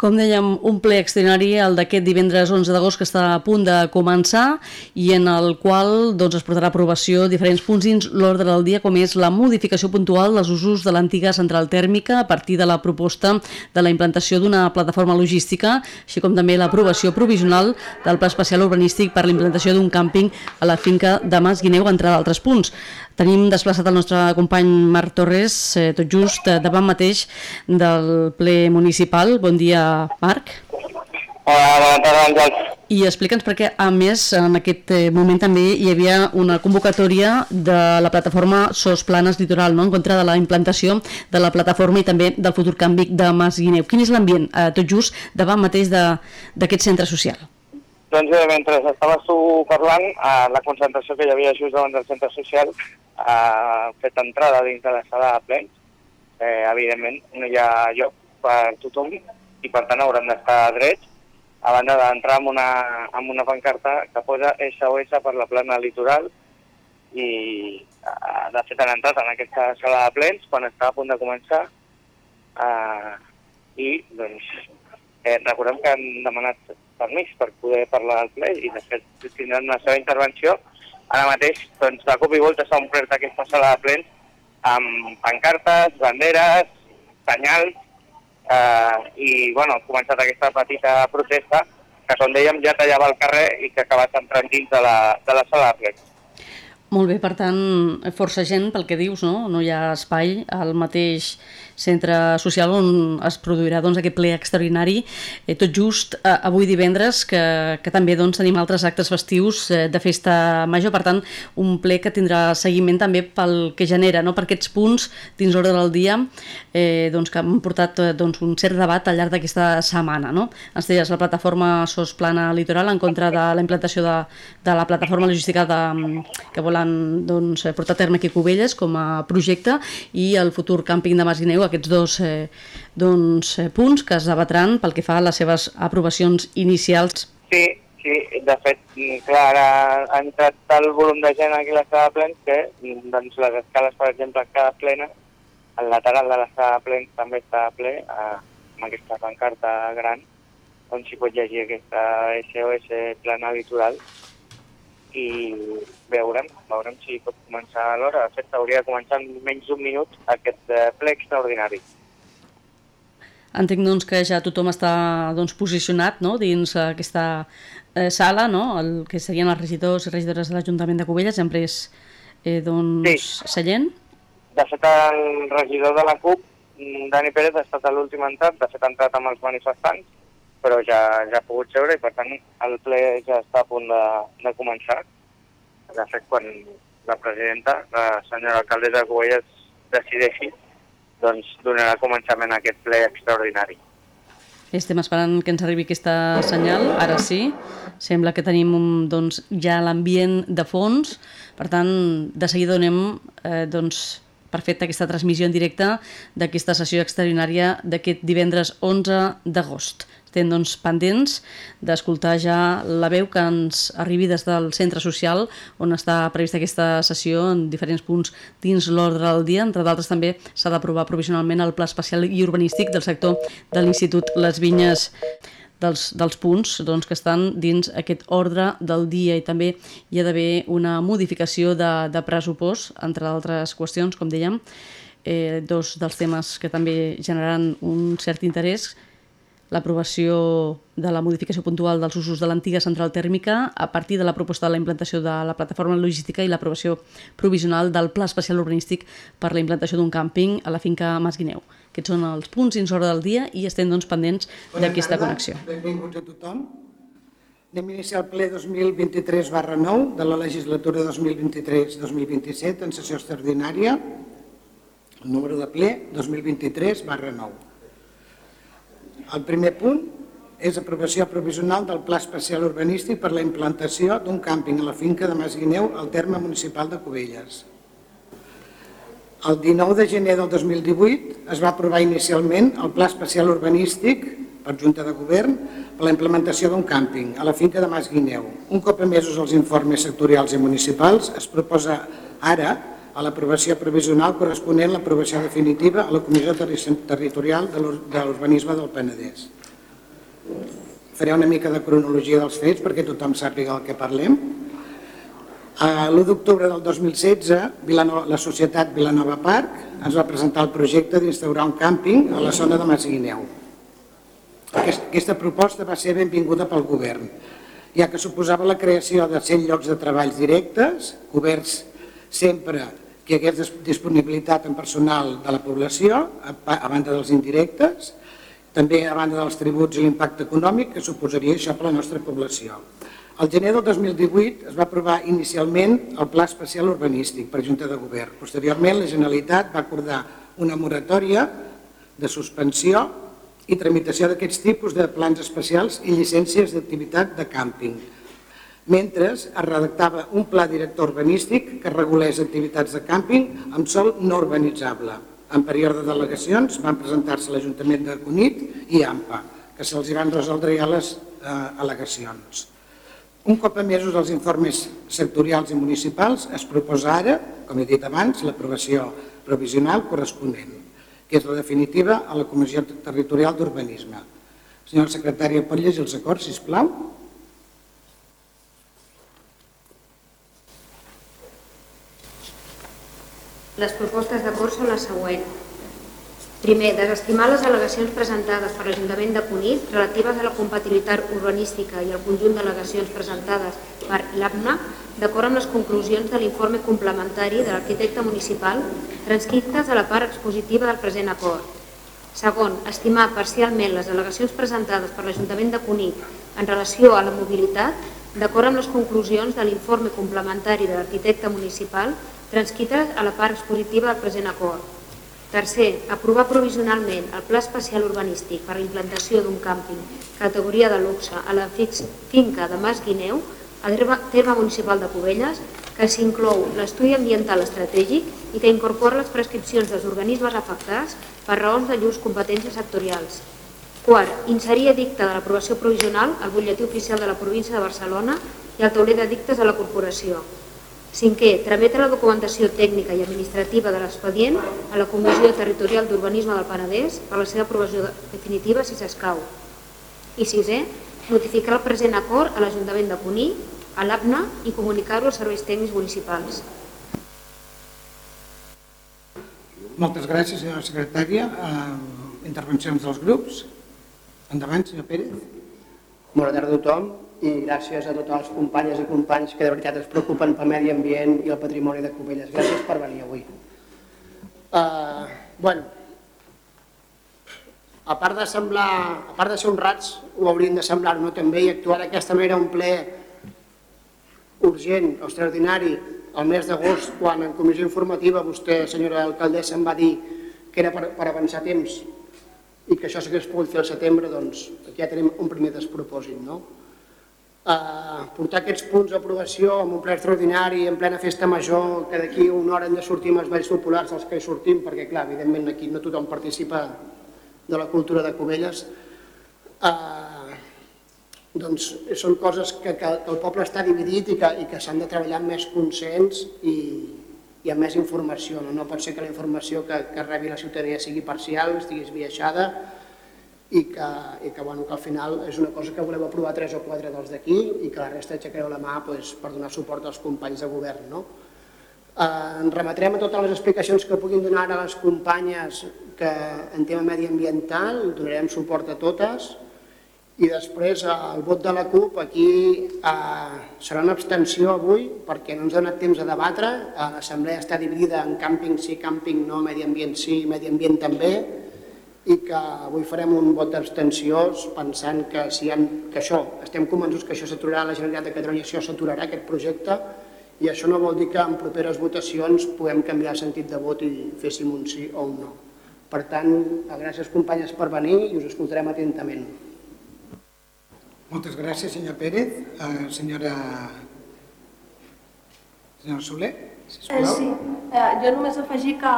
Com dèiem, un ple extraordinari, el d'aquest divendres 11 d'agost, que està a punt de començar i en el qual doncs, es portarà a aprovació diferents punts dins l'ordre del dia, com és la modificació puntual dels usos de l'antiga central tèrmica a partir de la proposta de la implantació d'una plataforma logística, així com també l'aprovació provisional del pla especial urbanístic per la implantació d'un càmping a la finca de Mas Guineu, entre d'altres punts. Tenim desplaçat el nostre company Marc Torres, eh, tot just eh, davant mateix del ple municipal. Bon dia, Marc. Hola, bona tarda, Àngels. I explica'ns perquè, a més, en aquest eh, moment també hi havia una convocatòria de la plataforma SOS Planes Litoral, no? en contra de la implantació de la plataforma i també del futur canvi de Mas Guineu. Quin és l'ambient, eh, tot just, davant mateix d'aquest centre social? Doncs bé, mentre estaves tu parlant, eh, la concentració que hi havia just davant del centre social ha fet entrada dins de la sala de plens. Eh, evidentment, no hi ha lloc per tothom i per tant haurem d'estar drets a banda d'entrar amb, una, amb una pancarta que posa SOS per la plana litoral i eh, de fet han entrat en aquesta sala de plens quan està a punt de començar eh, i doncs eh, recordem que han demanat permís per poder parlar del ple i de fet tindran una seva intervenció Ara mateix, doncs, de cop i volta s'ha omplert aquesta sala de plens amb pancartes, banderes, senyals, eh, i, bueno, ha començat aquesta petita protesta que, com dèiem, ja tallava el carrer i que ha acabat entrant dins de la, de la sala de plens. Molt bé, per tant, força gent, pel que dius, no? No hi ha espai al mateix centre social on es produirà doncs, aquest ple extraordinari, eh, tot just eh, avui divendres, que, que també doncs, tenim altres actes festius eh, de festa major, per tant, un ple que tindrà seguiment també pel que genera, no? per aquests punts dins l'ordre del dia, eh, doncs, que han portat eh, doncs, un cert debat al llarg d'aquesta setmana. No? Ens deies, la plataforma SOS Plana Litoral en contra de la implantació de, de la plataforma logística de, que volen doncs, portar a terme aquí Cubelles com a projecte i el futur càmping de Masguineu aquests dos eh, doncs, eh, punts que es debatran pel que fa a les seves aprovacions inicials. Sí, sí, de fet, clar, ara ha entrat tal volum de gent aquí a la sala de plens que doncs, les escales, per exemple, cada plena, el lateral de la sala de plens també està ple, eh, amb aquesta pancarta gran, on s'hi pot llegir aquesta SOS plana litoral i veurem, veurem si pot començar a l'hora. De fet, hauria de començar en menys d'un minut aquest eh, ple extraordinari. Entenc doncs, que ja tothom està doncs, posicionat no? dins aquesta eh, sala, no? el que serien els regidors i regidores de l'Ajuntament de Cubelles, hem pres eh, doncs, sí. seient. De fet, el regidor de la CUP, Dani Pérez, ha estat l'últim entrat, de fet ha entrat amb els manifestants, però ja, ja ha pogut seure i per tant el ple ja està a punt de, de començar. De fet, quan la presidenta, la senyora alcaldessa de Covelles, decideixi, doncs donarà començament a aquest ple extraordinari. Estem esperant que ens arribi aquesta senyal, ara sí. Sembla que tenim doncs, ja l'ambient de fons, per tant, de seguida donem eh, doncs, per aquesta transmissió en directe d'aquesta sessió extraordinària d'aquest divendres 11 d'agost. Estem doncs, pendents d'escoltar ja la veu que ens arribi des del centre social on està prevista aquesta sessió en diferents punts dins l'ordre del dia. Entre d'altres també s'ha d'aprovar provisionalment el pla especial i urbanístic del sector de l'Institut Les Vinyes dels, dels punts doncs, que estan dins aquest ordre del dia. I també hi ha d'haver una modificació de, de pressupost, entre altres qüestions, com dèiem, eh, dos dels temes que també generaran un cert interès l'aprovació de la modificació puntual dels usos de l'antiga central tèrmica a partir de la proposta de la implantació de la plataforma logística i l'aprovació provisional del Pla Especial Urbanístic per la implantació d'un càmping a la finca Mas Guineu. Aquests són els punts dins hora del dia i estem doncs, pendents d'aquesta connexió. Benvinguts a tothom. Anem a iniciar el ple 2023 barra 9 de la legislatura 2023-2027 en sessió extraordinària, el número de ple 2023 barra 9. El primer punt és aprovació provisional del Pla Especial Urbanístic per la implantació d'un càmping a la finca de Masguineu al terme municipal de Cubelles. El 19 de gener del 2018 es va aprovar inicialment el Pla Especial Urbanístic per Junta de Govern per la implementació d'un càmping a la finca de Masguineu. Un cop emesos els informes sectorials i municipals, es proposa ara a l'aprovació provisional corresponent a l'aprovació definitiva a la Comissió Territorial de l'Urbanisme del Penedès. Faré una mica de cronologia dels fets perquè tothom sàpiga el que parlem. L'1 d'octubre del 2016, Vilanova, la societat Vilanova Park ens va presentar el projecte d'instaurar un càmping a la zona de Masguineu. Aquesta proposta va ser benvinguda pel govern, ja que suposava la creació de 100 llocs de treballs directes, coberts sempre que hi hagués disponibilitat en personal de la població, a banda dels indirectes, també a banda dels tributs i l'impacte econòmic que suposaria això per la nostra població. Al gener del 2018 es va aprovar inicialment el Pla Especial Urbanístic per Junta de Govern. Posteriorment, la Generalitat va acordar una moratòria de suspensió i tramitació d'aquests tipus de plans especials i llicències d'activitat de càmping, mentre es redactava un pla director urbanístic que regulés activitats de càmping amb sol no urbanitzable. En període de delegacions van presentar-se l'Ajuntament de Cunit i AMPA, que se'ls van resoldre ja les eh, al·legacions. Un cop emesos els informes sectorials i municipals, es proposa ara, com he dit abans, l'aprovació provisional corresponent, que és la definitiva a la Comissió Territorial d'Urbanisme. Senyora secretària, pot llegir els acords, sisplau? Les propostes d'acord són les següents. Primer, desestimar les al·legacions presentades per l'Ajuntament de Cunit relatives a la compatibilitat urbanística i el conjunt d'al·legacions presentades per l'APNA d'acord amb les conclusions de l'informe complementari de l'arquitecte municipal transcrites a la part expositiva del present acord. Segon, estimar parcialment les al·legacions presentades per l'Ajuntament de Cunit en relació a la mobilitat d'acord amb les conclusions de l'informe complementari de l'arquitecte municipal transcrites a la part expositiva del present acord Tercer, aprovar provisionalment el Pla Especial Urbanístic per a la implantació d'un càmping categoria de luxe a la finca de Mas Guineu, a terme municipal de Cubelles, que s'inclou l'estudi ambiental estratègic i que incorpora les prescripcions dels organismes afectats per raons de llurs competències sectorials. Quart, inserir edicte de l'aprovació provisional al butlletí oficial de la província de Barcelona i al tauler d'edictes de la corporació. Cinquè, trametre la documentació tècnica i administrativa de l'expedient a la Comissió Territorial d'Urbanisme del Penedès per la seva aprovació definitiva si s'escau. I sisè, notificar el present acord a l'Ajuntament de Cuní, a l'APNA i comunicar-ho als serveis tècnics municipals. Moltes gràcies, senyora secretària. Uh, intervencions dels grups. Endavant, senyor Pérez. Bona tarda a tothom i gràcies a totes les companyes i companys que de veritat es preocupen pel medi ambient i el patrimoni de Cubelles. Gràcies per venir avui. Uh, bueno, a part de semblar, a part de ser honrats, ho haurien de semblar no també i actuar d'aquesta manera un ple urgent, extraordinari, al mes d'agost, quan en comissió informativa vostè, senyora alcaldessa, em va dir que era per, per avançar temps i que això s'hagués pogut fer al setembre, doncs aquí ja tenim un primer despropòsit, no? Portar aquests punts d'aprovació amb un ple extraordinari en plena festa major, que d'aquí una hora hem de sortir amb els balls populars els que hi sortim, perquè clar, evidentment aquí no tothom participa de la cultura de Covelles, eh, doncs són coses que, que, que el poble està dividit i que, i que s'han de treballar amb més consens i, i amb més informació. No? no pot ser que la informació que, que rebi la ciutadania sigui parcial, estigui esbiaixada, i que, i que, bueno, que al final és una cosa que voleu aprovar tres o quatre dels d'aquí i que la resta aixequeu la mà pues, per donar suport als companys de govern. No? Eh, ens remetrem a totes les explicacions que puguin donar a les companyes que en tema mediambiental, donarem suport a totes i després el vot de la CUP aquí eh, serà una abstenció avui perquè no ens ha donat temps a debatre, l'assemblea està dividida en càmping sí, càmping no, medi ambient sí, medi ambient també, i que avui farem un vot d'abstenció pensant que, si ha, que això, estem convençuts que això s'aturarà la Generalitat de Catalunya, això s'aturarà aquest projecte i això no vol dir que en properes votacions puguem canviar el sentit de vot i féssim un sí o un no. Per tant, gràcies companyes per venir i us escoltarem atentament. Moltes gràcies, senyor Pérez. Uh, senyora... Senyora Soler? Eh, sí, eh, jo només afegir que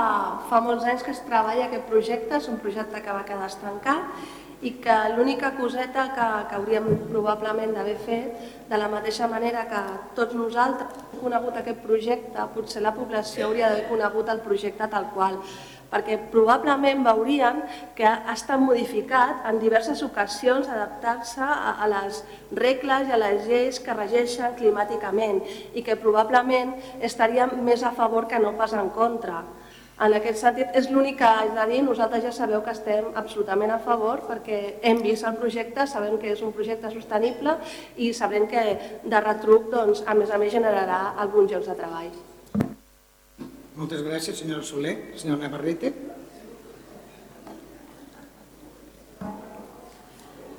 fa molts anys que es treballa aquest projecte, és un projecte que va quedar estancat i que l'única coseta que, que hauríem probablement d'haver fet, de la mateixa manera que tots nosaltres hem conegut aquest projecte, potser la població hauria d'haver conegut el projecte tal qual, perquè probablement veurien que ha estat modificat en diverses ocasions adaptar-se a, a les regles i a les lleis que regeixen climàticament i que probablement estaríem més a favor que no pas en contra. En aquest sentit, és l'únic que haig de dir, nosaltres ja sabeu que estem absolutament a favor perquè hem vist el projecte, sabem que és un projecte sostenible i sabem que de retruc, doncs, a més a més, generarà alguns llocs de treball. Moltes gràcies, senyora Soler. Senyora Navarrete.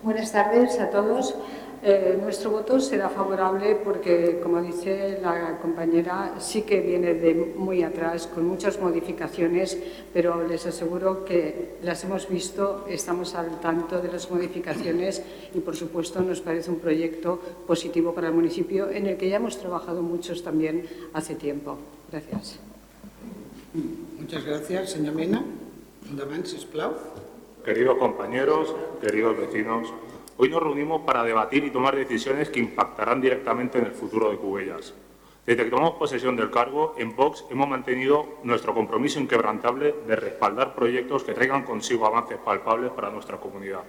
Buenas tardes a todos. Eh, nuestro voto será favorable porque, como dice la compañera, sí que viene de muy atrás, con muchas modificaciones, pero les aseguro que las hemos visto, estamos al tanto de las modificaciones y, por supuesto, nos parece un proyecto positivo para el municipio en el que ya hemos trabajado muchos también hace tiempo. Gracias. Muchas gracias. Señor Mena, endavant, sisplau. Queridos compañeros, queridos vecinos, Hoy nos reunimos para debatir y tomar decisiones que impactarán directamente en el futuro de Cubellas. Desde que tomamos posesión del cargo, en Vox hemos mantenido nuestro compromiso inquebrantable de respaldar proyectos que traigan consigo avances palpables para nuestra comunidad.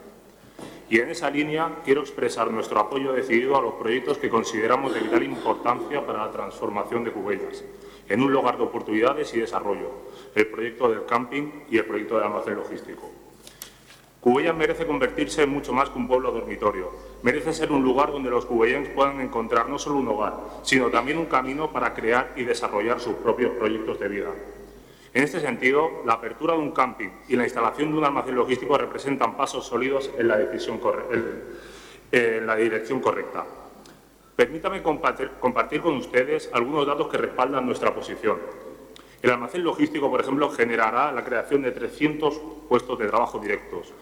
Y en esa línea quiero expresar nuestro apoyo decidido a los proyectos que consideramos de vital importancia para la transformación de Cubellas, en un lugar de oportunidades y desarrollo, el proyecto del camping y el proyecto del almacén logístico. Cubellas merece convertirse en mucho más que un pueblo dormitorio. Merece ser un lugar donde los cubellenses puedan encontrar no solo un hogar, sino también un camino para crear y desarrollar sus propios proyectos de vida. En este sentido, la apertura de un camping y la instalación de un almacén logístico representan pasos sólidos en la dirección correcta. Permítame compartir con ustedes algunos datos que respaldan nuestra posición. El almacén logístico, por ejemplo, generará la creación de 300 puestos de trabajo directos,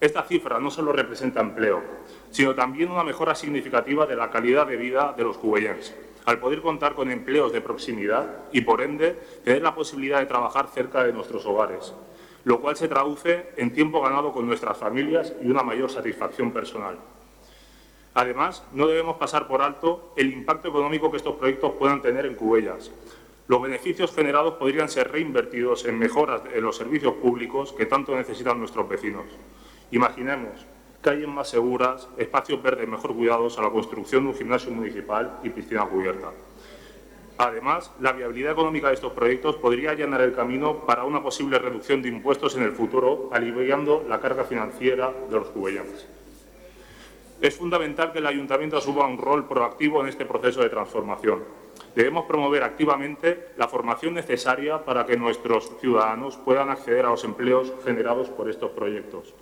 esta cifra no solo representa empleo, sino también una mejora significativa de la calidad de vida de los cubellenses, al poder contar con empleos de proximidad y, por ende, tener la posibilidad de trabajar cerca de nuestros hogares, lo cual se traduce en tiempo ganado con nuestras familias y una mayor satisfacción personal. Además, no debemos pasar por alto el impacto económico que estos proyectos puedan tener en Cubellas. Los beneficios generados podrían ser reinvertidos en mejoras en los servicios públicos que tanto necesitan nuestros vecinos. Imaginemos calles más seguras, espacios verdes mejor cuidados a la construcción de un gimnasio municipal y piscina cubierta. Además, la viabilidad económica de estos proyectos podría allanar el camino para una posible reducción de impuestos en el futuro, aliviando la carga financiera de los cubellanos. Es fundamental que el Ayuntamiento asuma un rol proactivo en este proceso de transformación. Debemos promover activamente la formación necesaria para que nuestros ciudadanos puedan acceder a los empleos generados por estos proyectos.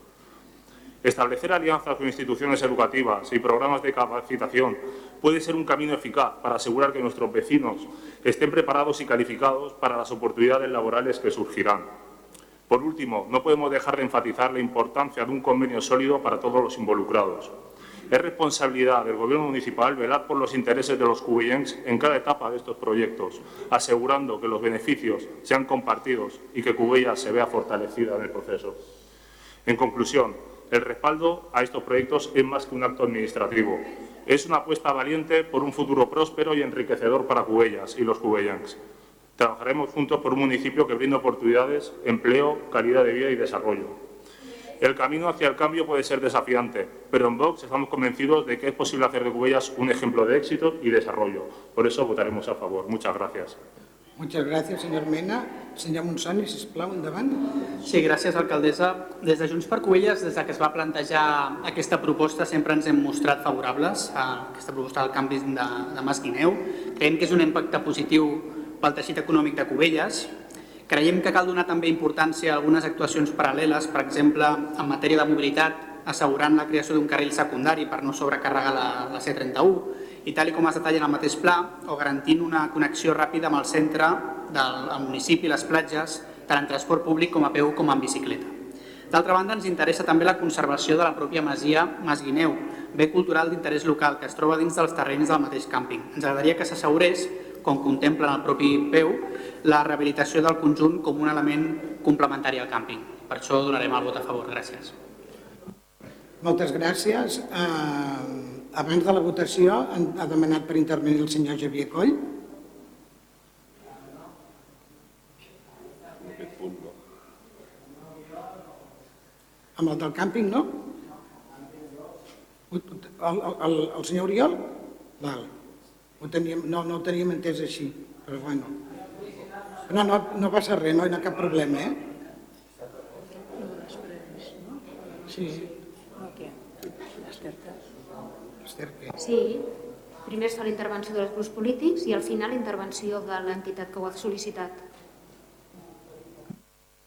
Establecer alianzas con instituciones educativas y programas de capacitación puede ser un camino eficaz para asegurar que nuestros vecinos estén preparados y calificados para las oportunidades laborales que surgirán. Por último, no podemos dejar de enfatizar la importancia de un convenio sólido para todos los involucrados. Es responsabilidad del Gobierno municipal velar por los intereses de los cubillenses en cada etapa de estos proyectos, asegurando que los beneficios sean compartidos y que Cubellas se vea fortalecida en el proceso. En conclusión, el respaldo a estos proyectos es más que un acto administrativo. Es una apuesta valiente por un futuro próspero y enriquecedor para Cubellas y los cubellans. Trabajaremos juntos por un municipio que brinde oportunidades, empleo, calidad de vida y desarrollo. El camino hacia el cambio puede ser desafiante, pero en Vox estamos convencidos de que es posible hacer de Cubellas un ejemplo de éxito y desarrollo. Por eso votaremos a favor. Muchas gracias. Muchas gracias, senyor Mena. Senyor Monsoni, sisplau, endavant. Sí, gràcies, alcaldessa. Des de Junts per Covelles, des de que es va plantejar aquesta proposta, sempre ens hem mostrat favorables a aquesta proposta del canvi de, de Mas Guineu. Creiem que és un impacte positiu pel teixit econòmic de Covelles. Creiem que cal donar també importància a algunes actuacions paral·leles, per exemple, en matèria de mobilitat, assegurant la creació d'un carril secundari per no sobrecarregar la, la C31, i tal com es detalla en el mateix pla, o garantint una connexió ràpida amb el centre del municipi i les platges, tant en transport públic com a peu com en bicicleta. D'altra banda, ens interessa també la conservació de la pròpia masia Mas Guineu, bé cultural d'interès local que es troba dins dels terrenys del mateix càmping. Ens agradaria que s'assegurés, com contempla en el propi peu, la rehabilitació del conjunt com un element complementari al càmping. Per això donarem el vot a favor. Gràcies. Moltes gràcies. Uh abans de la votació ha demanat per intervenir el senyor Javier Coll. Amb el del càmping, no? El, el, el senyor Oriol? Val. Ho teníem, no, no ho teníem entès així, però bueno. No, no, no passa res, no hi ha cap problema, eh? Sí. Esther, què? Sí, primer es fa la intervenció dels grups polítics i al final la intervenció de l'entitat que ho ha sol·licitat.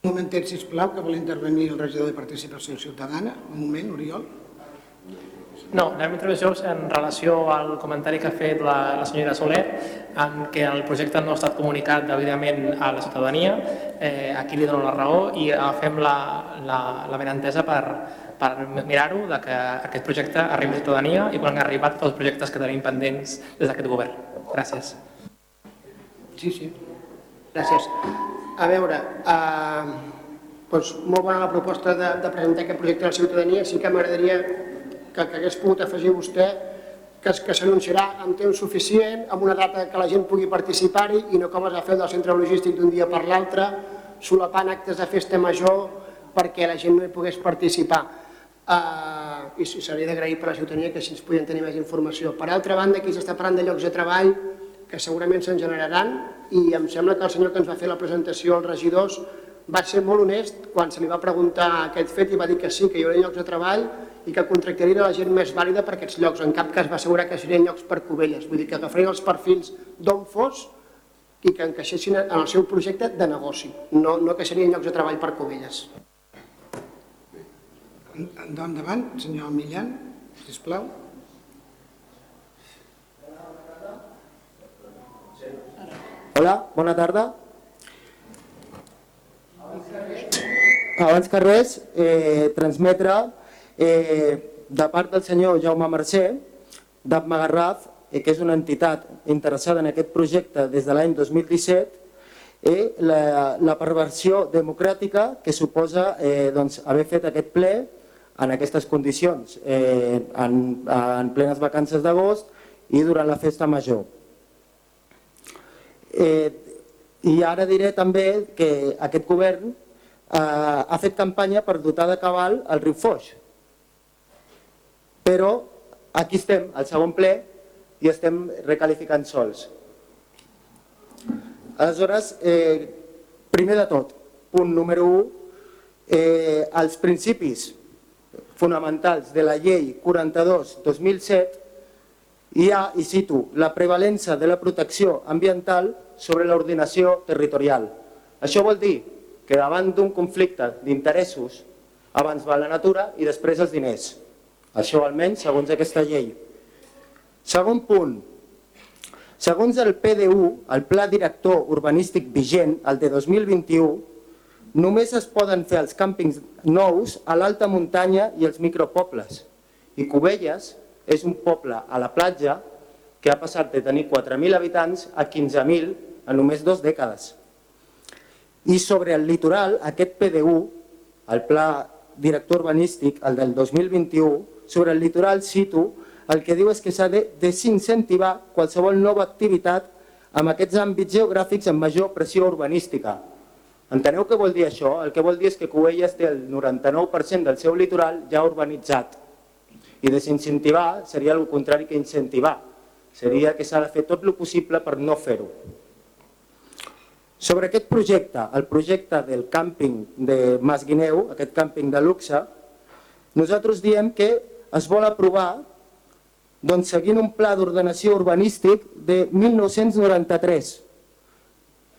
Un momentet, sisplau, que vol intervenir el regidor de Participació Ciutadana. Un moment, Oriol. No, intervenció és en relació al comentari que ha fet la, la senyora Soler en què el projecte no ha estat comunicat debidament a la ciutadania. Eh, aquí li dono la raó i agafem la, la, la benentesa per, per mirar-ho de que aquest projecte arribi a la ciutadania i quan han arribat tots els projectes que tenim pendents des d'aquest govern. Gràcies. Sí, sí. Gràcies. A veure, eh, doncs molt bona la proposta de, de presentar aquest projecte a la ciutadania. Sí que m'agradaria que, que hagués pogut afegir vostè que, que s'anunciarà amb temps suficient, amb una data que la gent pugui participar-hi i no com es va fer del centre logístic d'un dia per l'altre, solapant actes de festa major perquè la gent no hi pogués participar. Uh, I seria d'agrair per la ciutadania que així ens podien tenir més informació. Per altra banda, aquí s'està parlant de llocs de treball que segurament se'n generaran i em sembla que el senyor que ens va fer la presentació als regidors va ser molt honest quan se li va preguntar aquest fet i va dir que sí, que hi haurà llocs de treball i que contractarien la gent més vàlida per aquests llocs. En cap cas va assegurar que serien llocs per Cubelles, vull dir que agafarien els perfils d'on fos i que encaixessin en el seu projecte de negoci, no, no que serien llocs de treball per Cubelles. Endavant, senyor Millan, sisplau. Hola, bona tarda. Abans que res, eh, transmetre eh, de part del senyor Jaume Mercè, d'Apma Garraf, eh, que és una entitat interessada en aquest projecte des de l'any 2017, eh, la, la perversió democràtica que suposa eh, doncs, haver fet aquest ple en aquestes condicions, eh, en, en plenes vacances d'agost i durant la festa major. Eh, I ara diré també que aquest govern eh, ha fet campanya per dotar de cabal el riu Foix. Però aquí estem, al segon ple, i estem recalificant sols. Aleshores, eh, primer de tot, punt número 1, eh, els principis fonamentals de la llei 42-2007 hi ha, i cito, la prevalença de la protecció ambiental sobre l'ordinació territorial. Això vol dir que davant d'un conflicte d'interessos abans va la natura i després els diners. Això almenys segons aquesta llei. Segon punt. Segons el PDU, el Pla Director Urbanístic vigent, el de 2021, només es poden fer els càmpings nous a l'alta muntanya i els micropobles. I Cubelles és un poble a la platja que ha passat de tenir 4.000 habitants a 15.000 en només dues dècades. I sobre el litoral, aquest PDU, el Pla Director Urbanístic, el del 2021, sobre el litoral cito, el que diu és que s'ha de desincentivar qualsevol nova activitat amb aquests àmbits geogràfics amb major pressió urbanística. Enteneu què vol dir això? El que vol dir és que Cubelles té el 99% del seu litoral ja urbanitzat. I desincentivar seria el contrari que incentivar. Seria que s'ha de fer tot el possible per no fer-ho. Sobre aquest projecte, el projecte del càmping de Mas Guineu, aquest càmping de luxe, nosaltres diem que es vol aprovar doncs, seguint un pla d'ordenació urbanístic de 1993.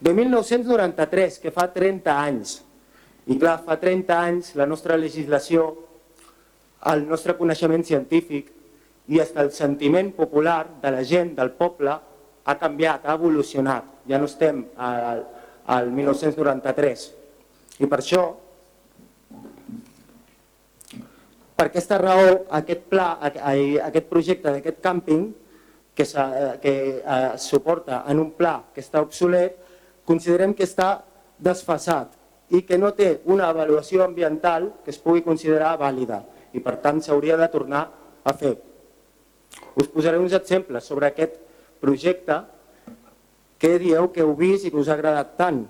De 1993, que fa 30 anys. I clar, fa 30 anys la nostra legislació, el nostre coneixement científic i fins el sentiment popular de la gent, del poble, ha canviat, ha evolucionat. Ja no estem al, al 1993. I per això, per aquesta raó, aquest pla, aquest projecte d'aquest càmping, que, que eh, suporta en un pla que està obsolet, considerem que està desfasat i que no té una avaluació ambiental que es pugui considerar vàlida i per tant s'hauria de tornar a fer. Us posaré uns exemples sobre aquest projecte que dieu que heu vist i que us ha agradat tant.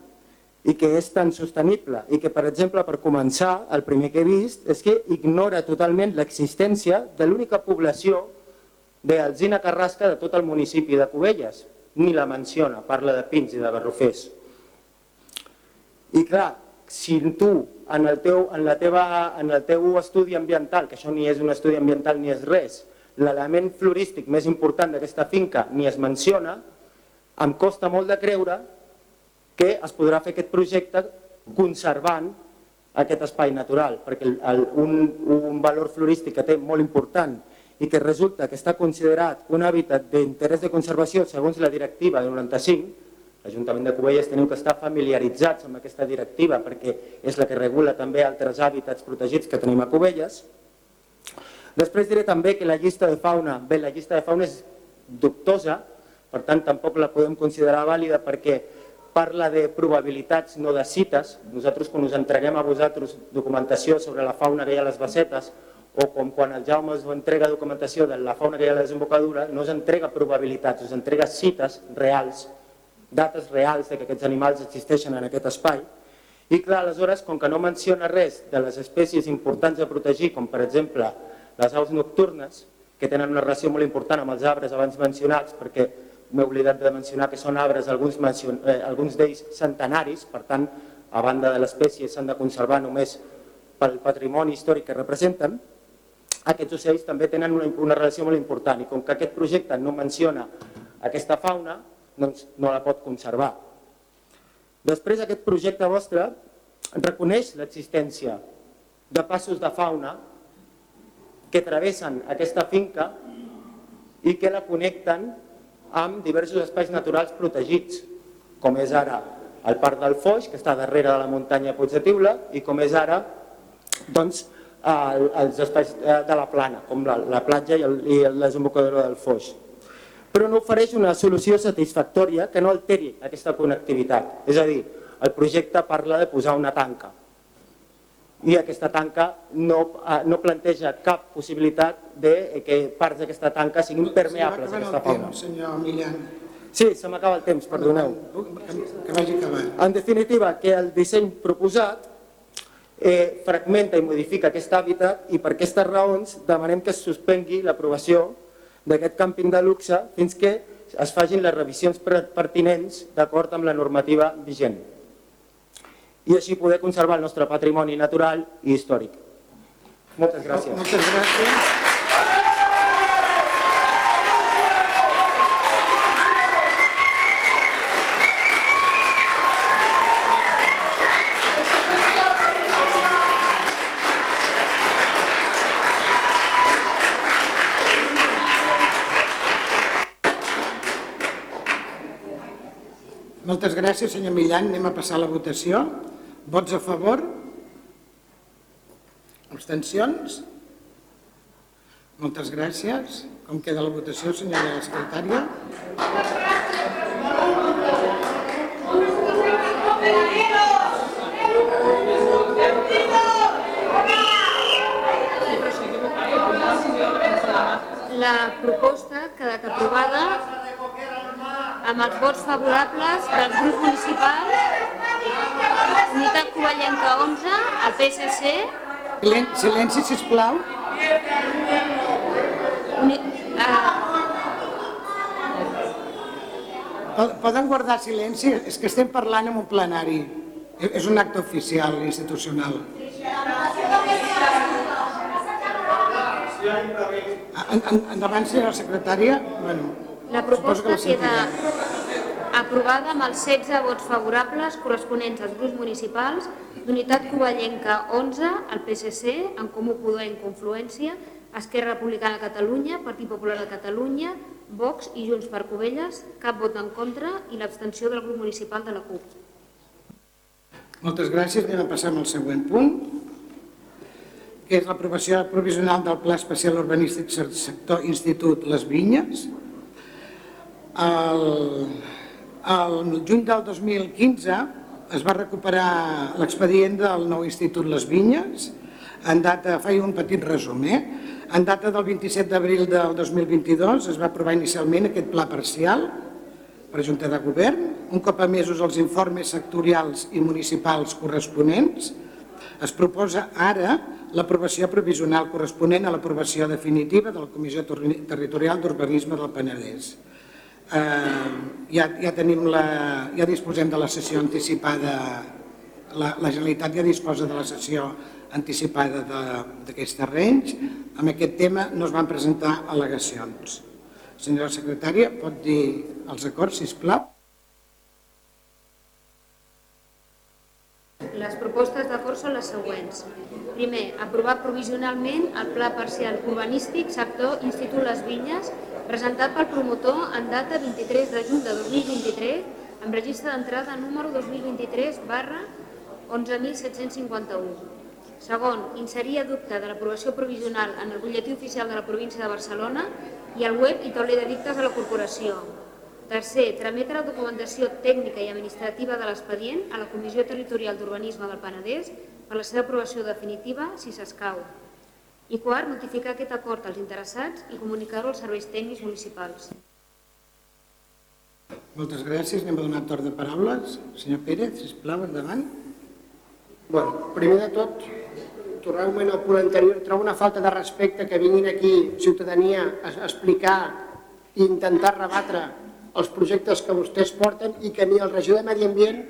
I que és tan sostenible i que, per exemple, per començar, el primer que he vist és que ignora totalment l'existència de l'única població d'Alzina Carrasca de tot el municipi de Cubelles. Ni la menciona, parla de pins i de barrufers. I clar, si tu en el teu, en la teva, en el teu estudi ambiental, que això ni és un estudi ambiental ni és res, l'element florístic més important d'aquesta finca ni es menciona, em costa molt de creure que es podrà fer aquest projecte conservant aquest espai natural, perquè el, el, un, un valor florístic que té molt important i que resulta que està considerat un hàbitat d'interès de conservació segons la directiva de 95, l'Ajuntament de Cubelles tenim que estar familiaritzats amb aquesta directiva perquè és la que regula també altres hàbitats protegits que tenim a Cubelles. Després diré també que la llista de fauna, bé, la llista de fauna és dubtosa, per tant tampoc la podem considerar vàlida perquè parla de probabilitats, no de cites. Nosaltres quan us entreguem a vosaltres documentació sobre la fauna que hi ha a les basetes o com quan el Jaume us entrega documentació de la fauna que hi ha a la desembocadura, no us entrega probabilitats, us entrega cites reals, dates reals de que aquests animals existeixen en aquest espai. I clar, aleshores, com que no menciona res de les espècies importants a protegir, com per exemple les aus nocturnes, que tenen una relació molt important amb els arbres abans mencionats, perquè m'he oblidat de mencionar que són arbres, alguns, eh, alguns d'ells centenaris, per tant, a banda de l'espècie s'han de conservar només pel patrimoni històric que representen, aquests ocells també tenen una, una relació molt important i com que aquest projecte no menciona aquesta fauna, doncs no la pot conservar. Després aquest projecte vostre reconeix l'existència de passos de fauna que travessen aquesta finca i que la connecten amb diversos espais naturals protegits, com és ara el Parc del Foix, que està darrere de la muntanya Puig de Tiula, i com és ara doncs, el, els espais eh, de la plana, com la, la platja i, el, i la desembocadura del Foix. Però no ofereix una solució satisfactòria que no alteri aquesta connectivitat. És a dir, el projecte parla de posar una tanca, i aquesta tanca no, eh, no planteja cap possibilitat de que parts d'aquesta tanca siguin permeables a aquesta fauna. Senyor. Sí, se m'acaba el temps, perdoneu. Que vagi acabant. En definitiva, que el disseny proposat eh, fragmenta i modifica aquest hàbitat i per aquestes raons demanem que es suspengui l'aprovació d'aquest càmping de luxe fins que es fagin les revisions pertinents d'acord amb la normativa vigent i així poder conservar el nostre patrimoni natural i històric. Moltes gràcies. Moltes gràcies. Moltes gràcies, senyor Millan. Anem a passar a la votació. Vots a favor? Abstencions? Moltes gràcies. Com queda la votació, senyora secretària? La proposta quedat aprovada amb els vots favorables del grup municipal Unitat Covellenca 11, el PSC... Silenci, sisplau. Uni... Uh... Poden guardar silenci? És que estem parlant en un plenari. És un acte oficial, institucional. Endavant, senyora secretària. Bueno, la proposta queda aprovada amb els 16 vots favorables corresponents als grups municipals d'Unitat Covellenca 11, el PSC, en Comú Podem Confluència, Esquerra Republicana de Catalunya, Partit Popular de Catalunya, Vox i Junts per Covelles, cap vot en contra i l'abstenció del grup municipal de la CUP. Moltes gràcies. Anem a passar al següent punt, que és l'aprovació provisional del Pla Especial Urbanístic Sector Institut Les Vinyes. El el juny del 2015 es va recuperar l'expedient del nou Institut Les Vinyes, en data, faig un petit resum, eh? en data del 27 d'abril del 2022 es va aprovar inicialment aquest pla parcial per Junta de Govern, un cop emesos els informes sectorials i municipals corresponents, es proposa ara l'aprovació provisional corresponent a l'aprovació definitiva de la Comissió Territorial d'Urbanisme del Penedès. Eh, ja, ja, tenim la, ja disposem de la sessió anticipada, la, la Generalitat ja disposa de la sessió anticipada d'aquest terrenys. Amb aquest tema no es van presentar al·legacions. Senyora secretària, pot dir els acords, si plau? Les propostes d'acord són les següents. Primer, aprovar provisionalment el Pla Parcial Urbanístic sector Institut Les Vinyes, presentat pel promotor en data 23 de juny de 2023, amb registre d'entrada número 2023 barra 11.751. Segon, inserir a dubte de l'aprovació provisional en el butlletí oficial de la província de Barcelona i al web i tauler de dictes de la corporació, Tercer, trametre la documentació tècnica i administrativa de l'expedient a la Comissió Territorial d'Urbanisme del Penedès per la seva aprovació definitiva, si s'escau. I quart, notificar aquest acord als interessats i comunicar-ho als serveis tècnics municipals. Moltes gràcies. Anem a donar torn de paraules. Senyor Pérez, sisplau, endavant. Bueno, primer de tot, tornar-me al punt anterior, trobo una falta de respecte que vinguin aquí ciutadania a explicar i intentar rebatre els projectes que vostès porten i que ni el regidor de Medi Ambient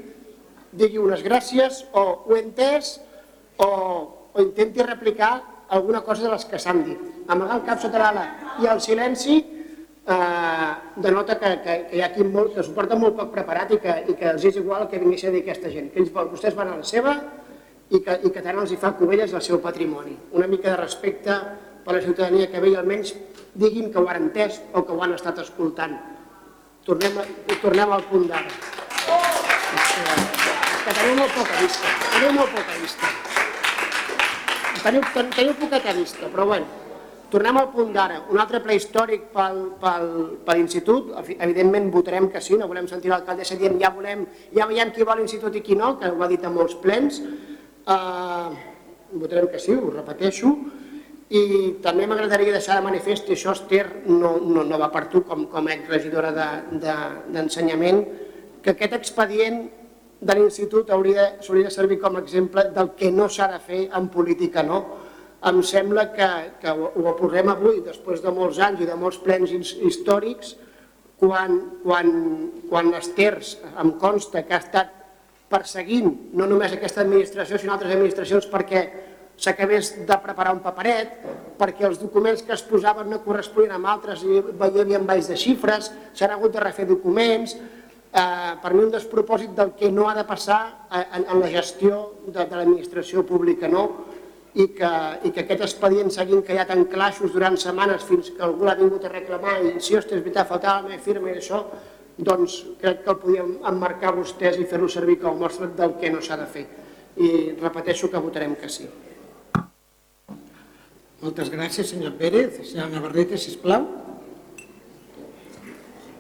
digui unes gràcies o ho he entès o, o intenti replicar alguna cosa de les que s'han dit. Amagar el cap sota l'ala i el silenci eh, denota que, que, que hi ha aquí molt, que s'ho porta molt poc preparat i que, i que els és igual que vingués a dir aquesta gent. Que ells, vostès van a la seva i que, i que tant els hi fa covelles el seu patrimoni. Una mica de respecte per la ciutadania que ve i almenys diguin que ho han entès o que ho han estat escoltant tornem, a, tornem al punt d'ara. que teniu molt poca vista, teniu molt poca vista. Teniu, teniu poqueta vista, però bueno, tornem al punt d'ara. Un altre ple històric pel, pel, per l'institut, evidentment votarem que sí, no volem sentir l'alcaldessa dient ja volem, ja veiem qui vol l'institut i qui no, que ho ha dit a molts plens. Uh, votarem que sí, ho repeteixo. I també m'agradaria deixar de manifest, i això Esther no, no, no va per tu com, com a regidora d'ensenyament, de, de, que aquest expedient de l'institut hauria, hauria de servir com a exemple del que no s'ha de fer en política, no? Em sembla que, que ho, ho aporrem avui, després de molts anys i de molts plens històrics, quan, quan, quan Esther em consta que ha estat perseguint no només aquesta administració, sinó altres administracions perquè s'acabés de preparar un paperet perquè els documents que es posaven no corresponien amb altres i hi havia baix de xifres, s'han hagut de refer documents, eh, per mi un despropòsit del que no ha de passar en, en la gestió de, de l'administració pública, no? I que, i que aquest expedient s'hagin callat en claixos durant setmanes fins que algú l'ha vingut a reclamar i si, ostres, és veritat, faltava la meva firma i això, doncs crec que el podíem emmarcar vostès i fer-lo servir com a mostra del que no s'ha de fer. I repeteixo que votarem que sí. Muchas gracias, señor Pérez. Señora Navarrete, sisplau.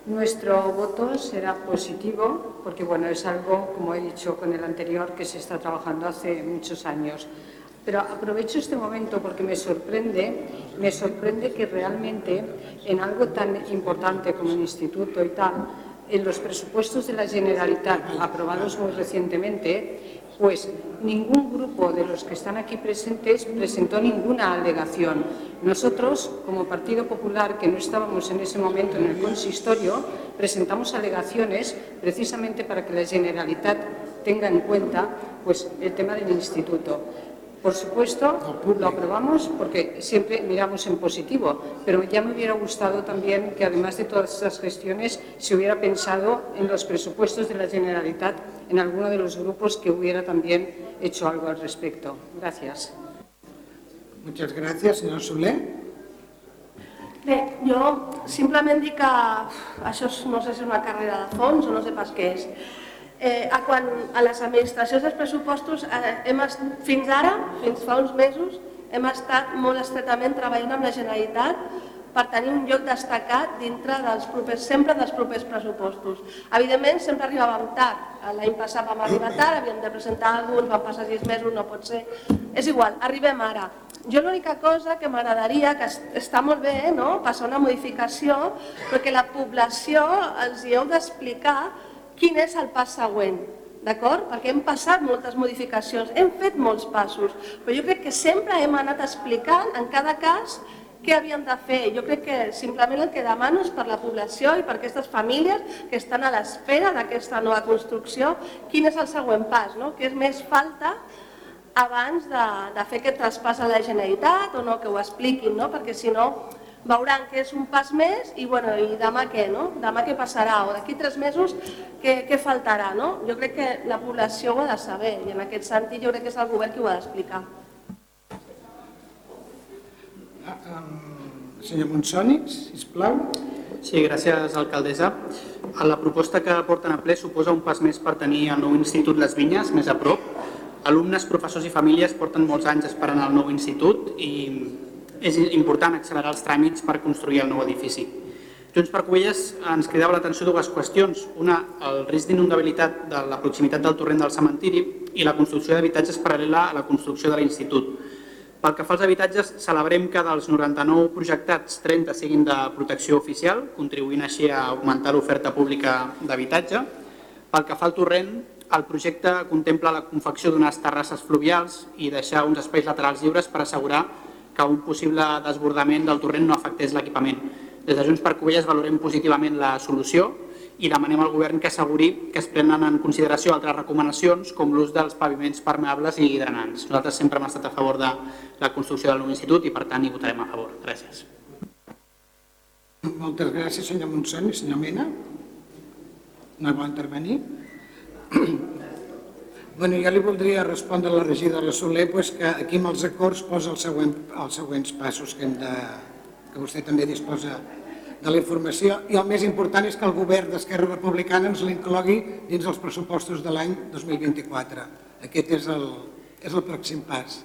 Nuestro voto será positivo porque bueno, es algo, como he dicho con el anterior, que se está trabajando hace muchos años. Pero aprovecho este momento porque me sorprende, me sorprende que realmente en algo tan importante como el instituto y tal, en los presupuestos de la Generalitat aprobados muy recientemente, pues ningún grupo de los que están aquí presentes presentó ninguna alegación. Nosotros, como Partido Popular, que no estábamos en ese momento en el consistorio, presentamos alegaciones precisamente para que la Generalitat tenga en cuenta pues, el tema del instituto. Por supuesto, lo aprobamos porque siempre miramos en positivo, pero ya me hubiera gustado también que además de todas estas gestiones se hubiera pensado en los presupuestos de la Generalitat en alguno de los grupos que hubiera también hecho algo al respecto. Gracias. Muchas gracias, señor Soler. Bé, jo simplement dic que això no sé si és una carrera de fons o no sé pas què és. Eh, a quan a les administracions dels pressupostos eh, hem, fins ara, fins fa uns mesos, hem estat molt estretament treballant amb la Generalitat per tenir un lloc destacat dintre dels propers, sempre dels propers pressupostos. Evidentment, sempre arribàvem tard. L'any passat vam arribar tard, havíem de presentar alguns, van passar sis mesos, no pot ser. És igual, arribem ara. Jo l'única cosa que m'agradaria, que està molt bé, no? passar una modificació, perquè la població els hi heu d'explicar quin és el pas següent d'acord? Perquè hem passat moltes modificacions, hem fet molts passos, però jo crec que sempre hem anat explicant en cada cas què havíem de fer. Jo crec que simplement el que demano és per la població i per aquestes famílies que estan a l'espera d'aquesta nova construcció, quin és el següent pas, no? què és més falta abans de, de fer aquest traspàs a la Generalitat o no, que ho expliquin, no? perquè si no veuran que és un pas més i, bueno, i demà què, no? Demà què passarà o d'aquí tres mesos què, què faltarà, no? Jo crec que la població ho ha de saber i en aquest sentit jo crec que és el govern qui ho ha d'explicar. Ah, um, senyor Monsoni, sisplau. Sí, gràcies, alcaldessa. La proposta que porten a ple suposa un pas més per tenir el nou Institut Les Vinyes més a prop. Alumnes, professors i famílies porten molts anys esperant el nou institut i és important accelerar els tràmits per construir el nou edifici. Junts per Covelles ens cridava l'atenció dues qüestions. Una, el risc d'inundabilitat de la proximitat del torrent del cementiri i la construcció d'habitatges paral·lela a la construcció de l'institut. Pel que fa als habitatges, celebrem que dels 99 projectats, 30 siguin de protecció oficial, contribuint així a augmentar l'oferta pública d'habitatge. Pel que fa al torrent, el projecte contempla la confecció d'unes terrasses fluvials i deixar uns espais laterals lliures per assegurar que un possible desbordament del torrent no afectés l'equipament. Des de Junts per Covelles valorem positivament la solució i demanem al govern que asseguri que es prenen en consideració altres recomanacions com l'ús dels paviments permeables i drenants. Nosaltres sempre hem estat a favor de la construcció del nou institut i per tant hi votarem a favor. Gràcies. Moltes gràcies, senyor Montsant i senyor Mena. No vol intervenir? Bueno, jo li voldria respondre a la regidora Soler pues, que aquí amb els acords posa el següent, els següents passos que, hem de, que vostè també disposa de la informació i el més important és que el govern d'Esquerra Republicana ens l'inclogui dins els pressupostos de l'any 2024. Aquest és el, és el pròxim pas.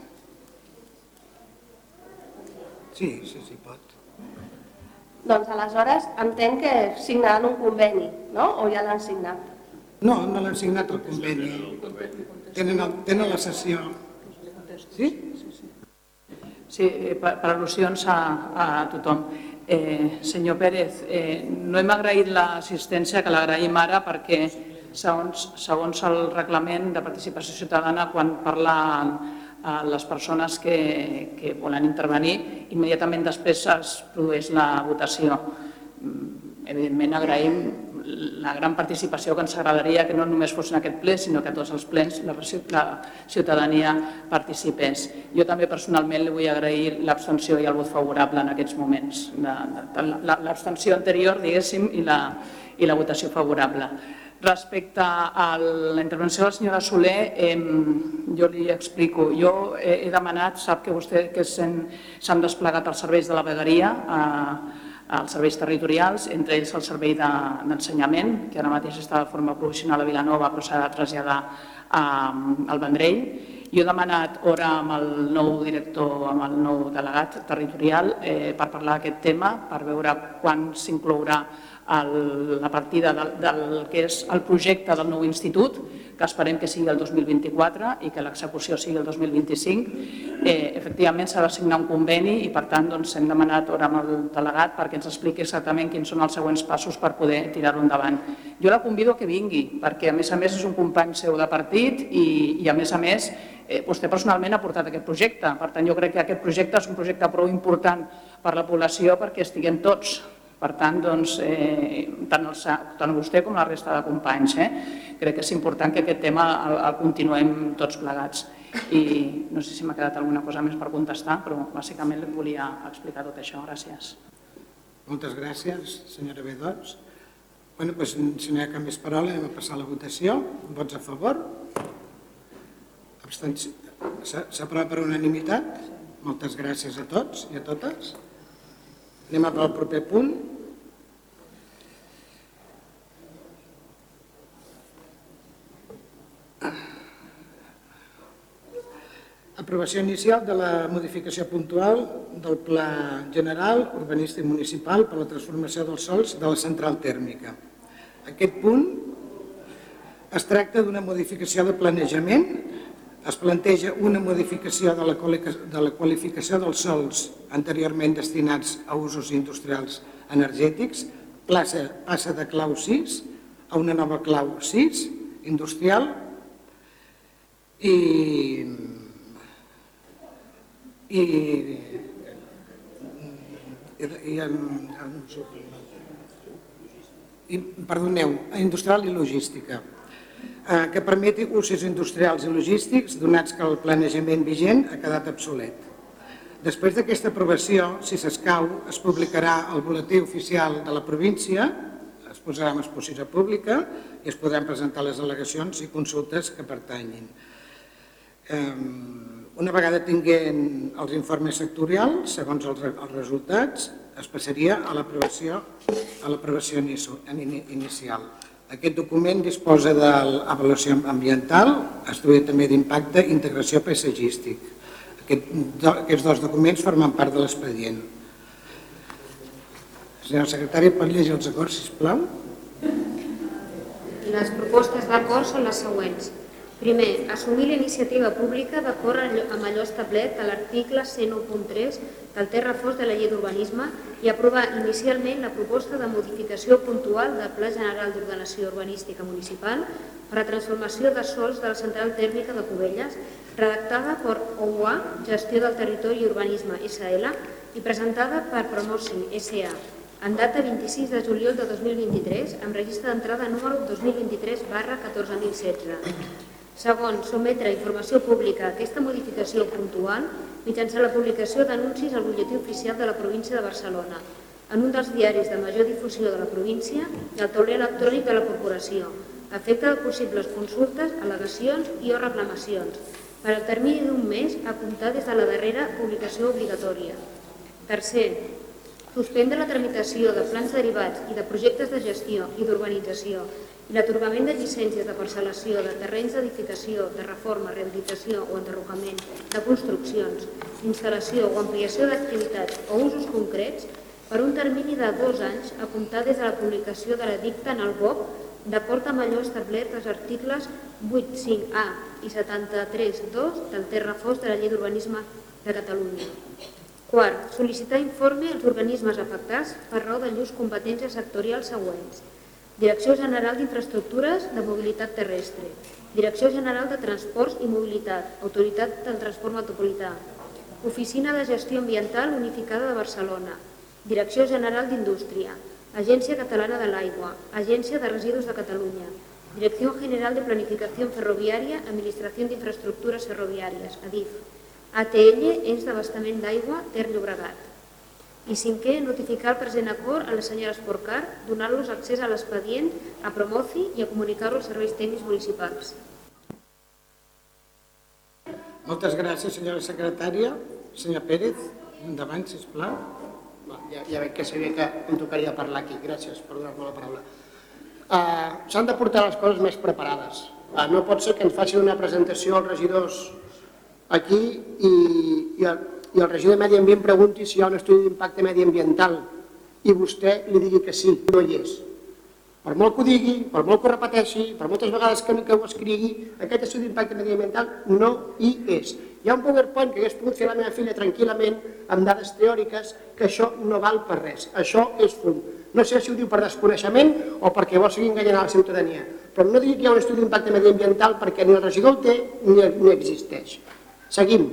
Sí, sí, sí, pot. Doncs aleshores entenc que signaran un conveni, no? O ja l'han signat? No, no l'han signat el conveni. Tenen, el, tenen la sessió. Sí? Sí, eh, per, per al·lusions a, a tothom. Eh, senyor Pérez, eh, no hem agraït l'assistència, que l'agraïm ara perquè segons, segons el reglament de participació ciutadana, quan parlen a les persones que, que volen intervenir, immediatament després es produeix la votació. Mm, evidentment agraïm la gran participació que ens agradaria que no només fos en aquest ple, sinó que a tots els plens la, la ciutadania participés. Jo també personalment li vull agrair l'abstenció i el vot favorable en aquests moments, l'abstenció anterior, diguéssim, i la, i la votació favorable. Respecte a la intervenció de la senyora Soler, eh, jo li explico. Jo he, he demanat, sap que vostè que s'han desplegat els serveis de la vegueria eh, als serveis territorials, entre ells el servei d'ensenyament, de, que ara mateix està de forma provisional a Vilanova però s'ha de traslladar a, al Vendrell. Jo he demanat hora amb el nou director, amb el nou delegat territorial eh, per parlar d'aquest tema, per veure quan s'inclourà la partida del, del que és el projecte del nou institut, que esperem que sigui el 2024 i que l'execució sigui el 2025. Eh, efectivament s'ha de signar un conveni i per tant doncs, hem demanat hora amb el delegat perquè ens expliqui exactament quins són els següents passos per poder tirar-ho endavant. Jo la convido que vingui perquè a més a més és un company seu de partit i, i a més a més eh, vostè personalment ha portat aquest projecte. Per tant jo crec que aquest projecte és un projecte prou important per la població perquè estiguem tots per tant, doncs, eh, tant, el, tant vostè com la resta de companys, eh, crec que és important que aquest tema el, el continuem tots plegats. I no sé si m'ha quedat alguna cosa més per contestar, però bàsicament li volia explicar tot això. Gràcies. Moltes gràcies, senyora B. Doncs. Bueno, doncs, si no hi ha cap més paraula, anem a passar a la votació. Vots a favor? S'aprova per unanimitat? Moltes gràcies a tots i a totes. Anem al proper punt. Aprovació inicial de la modificació puntual del Pla General Urbanístic Municipal per la transformació dels sols de la central tèrmica. Aquest punt es tracta d'una modificació de planejament, es planteja una modificació de la, de la qualificació dels sols anteriorment destinats a usos industrials energètics, plaça, passa de clau 6 a una nova clau 6 industrial. I i, i, i, i perdoneu, industrial i logística, eh, que permeti usos industrials i logístics donats que el planejament vigent ha quedat obsolet. Després d'aquesta aprovació, si s'escau, es publicarà al boletí oficial de la província, es posarà en exposició pública i es podran presentar les al·legacions i consultes que pertanyin. Una vegada tinguent els informes sectorials, segons els, els resultats, es passaria a l'aprovació a l'aprovació inicial. Aquest document disposa de l'avaluació ambiental, estudi també d'impacte i integració paisatgístic. Aquest, aquests dos documents formen part de l'expedient. Senyora secretària, pot llegir els acords, sisplau? Les propostes d'acord són les següents. Primer, assumir la iniciativa pública d'acord amb allò establert a l'article 101.3 del Terra Fos de la Llei d'Urbanisme i aprovar inicialment la proposta de modificació puntual del Pla General d'Ordenació Urbanística Municipal per a transformació de sols de la central tèrmica de Cubelles, redactada per OUA, Gestió del Territori i Urbanisme SL, i presentada per Promoci SA, en data 26 de juliol de 2023, amb registre d'entrada número 2023 barra 14016 Segon, sometre a informació pública aquesta modificació puntual mitjançant la publicació d'anuncis al butlletí oficial de la província de Barcelona, en un dels diaris de major difusió de la província i al tauler electrònic de la corporació, a efecte de possibles consultes, al·legacions i o reclamacions, per al termini d'un mes a comptar des de la darrera publicació obligatòria. Tercer, suspendre la tramitació de plans derivats i de projectes de gestió i d'urbanització i l'atorgament de llicències de parcel·lació de terrenys d'edificació, de reforma, rehabilitació o enderrocament de construccions, instal·lació o ampliació d'activitats o usos concrets per un termini de dos anys a comptar des de la publicació de l'edicte en el BOC d'acord amb allò establert als articles 85A i 73.2 del Terrafós de la Llei d'Urbanisme de Catalunya. Quart, sol·licitar informe als organismes afectats per raó de llurs competències sectorials següents – Direcció General d'Infraestructures de Mobilitat Terrestre, Direcció General de Transports i Mobilitat, Autoritat del Transport Metropolità, Oficina de Gestió Ambiental Unificada de Barcelona, Direcció General d'Indústria, Agència Catalana de l'Aigua, Agència de Residus de Catalunya, Direcció General de Planificació Ferroviària, Administració d'Infraestructures Ferroviàries, ADIF, ATL, Ens d'Abastament d'Aigua, Ter Llobregat. I cinquè, notificar el present acord a la senyora Esporcar, donar-los accés a l'expedient, a Promoci i a comunicar-lo als serveis tècnics municipals. Moltes gràcies, senyora secretària. Senyor Pérez, endavant, sisplau. Ja, ja veig que sabia que em tocaria parlar aquí. Gràcies per donar-me la paraula. Uh, S'han de portar les coses més preparades. Uh, no pot ser que ens facin una presentació als regidors aquí i, i i el regidor de Medi Ambient pregunti si hi ha un estudi d'impacte mediambiental i vostè li digui que sí, no hi és. Per molt que ho digui, per molt que ho repeteixi, per moltes vegades que, que ho escrigui, aquest estudi d'impacte mediambiental no hi és. Hi ha un PowerPoint que hagués pogut fer la meva filla tranquil·lament amb dades teòriques que això no val per res. Això és fum. No sé si ho diu per desconeixement o perquè vol seguir enganyant a la ciutadania, però no digui que hi ha un estudi d'impacte mediambiental perquè ni el regidor el té ni, ni existeix. Seguim.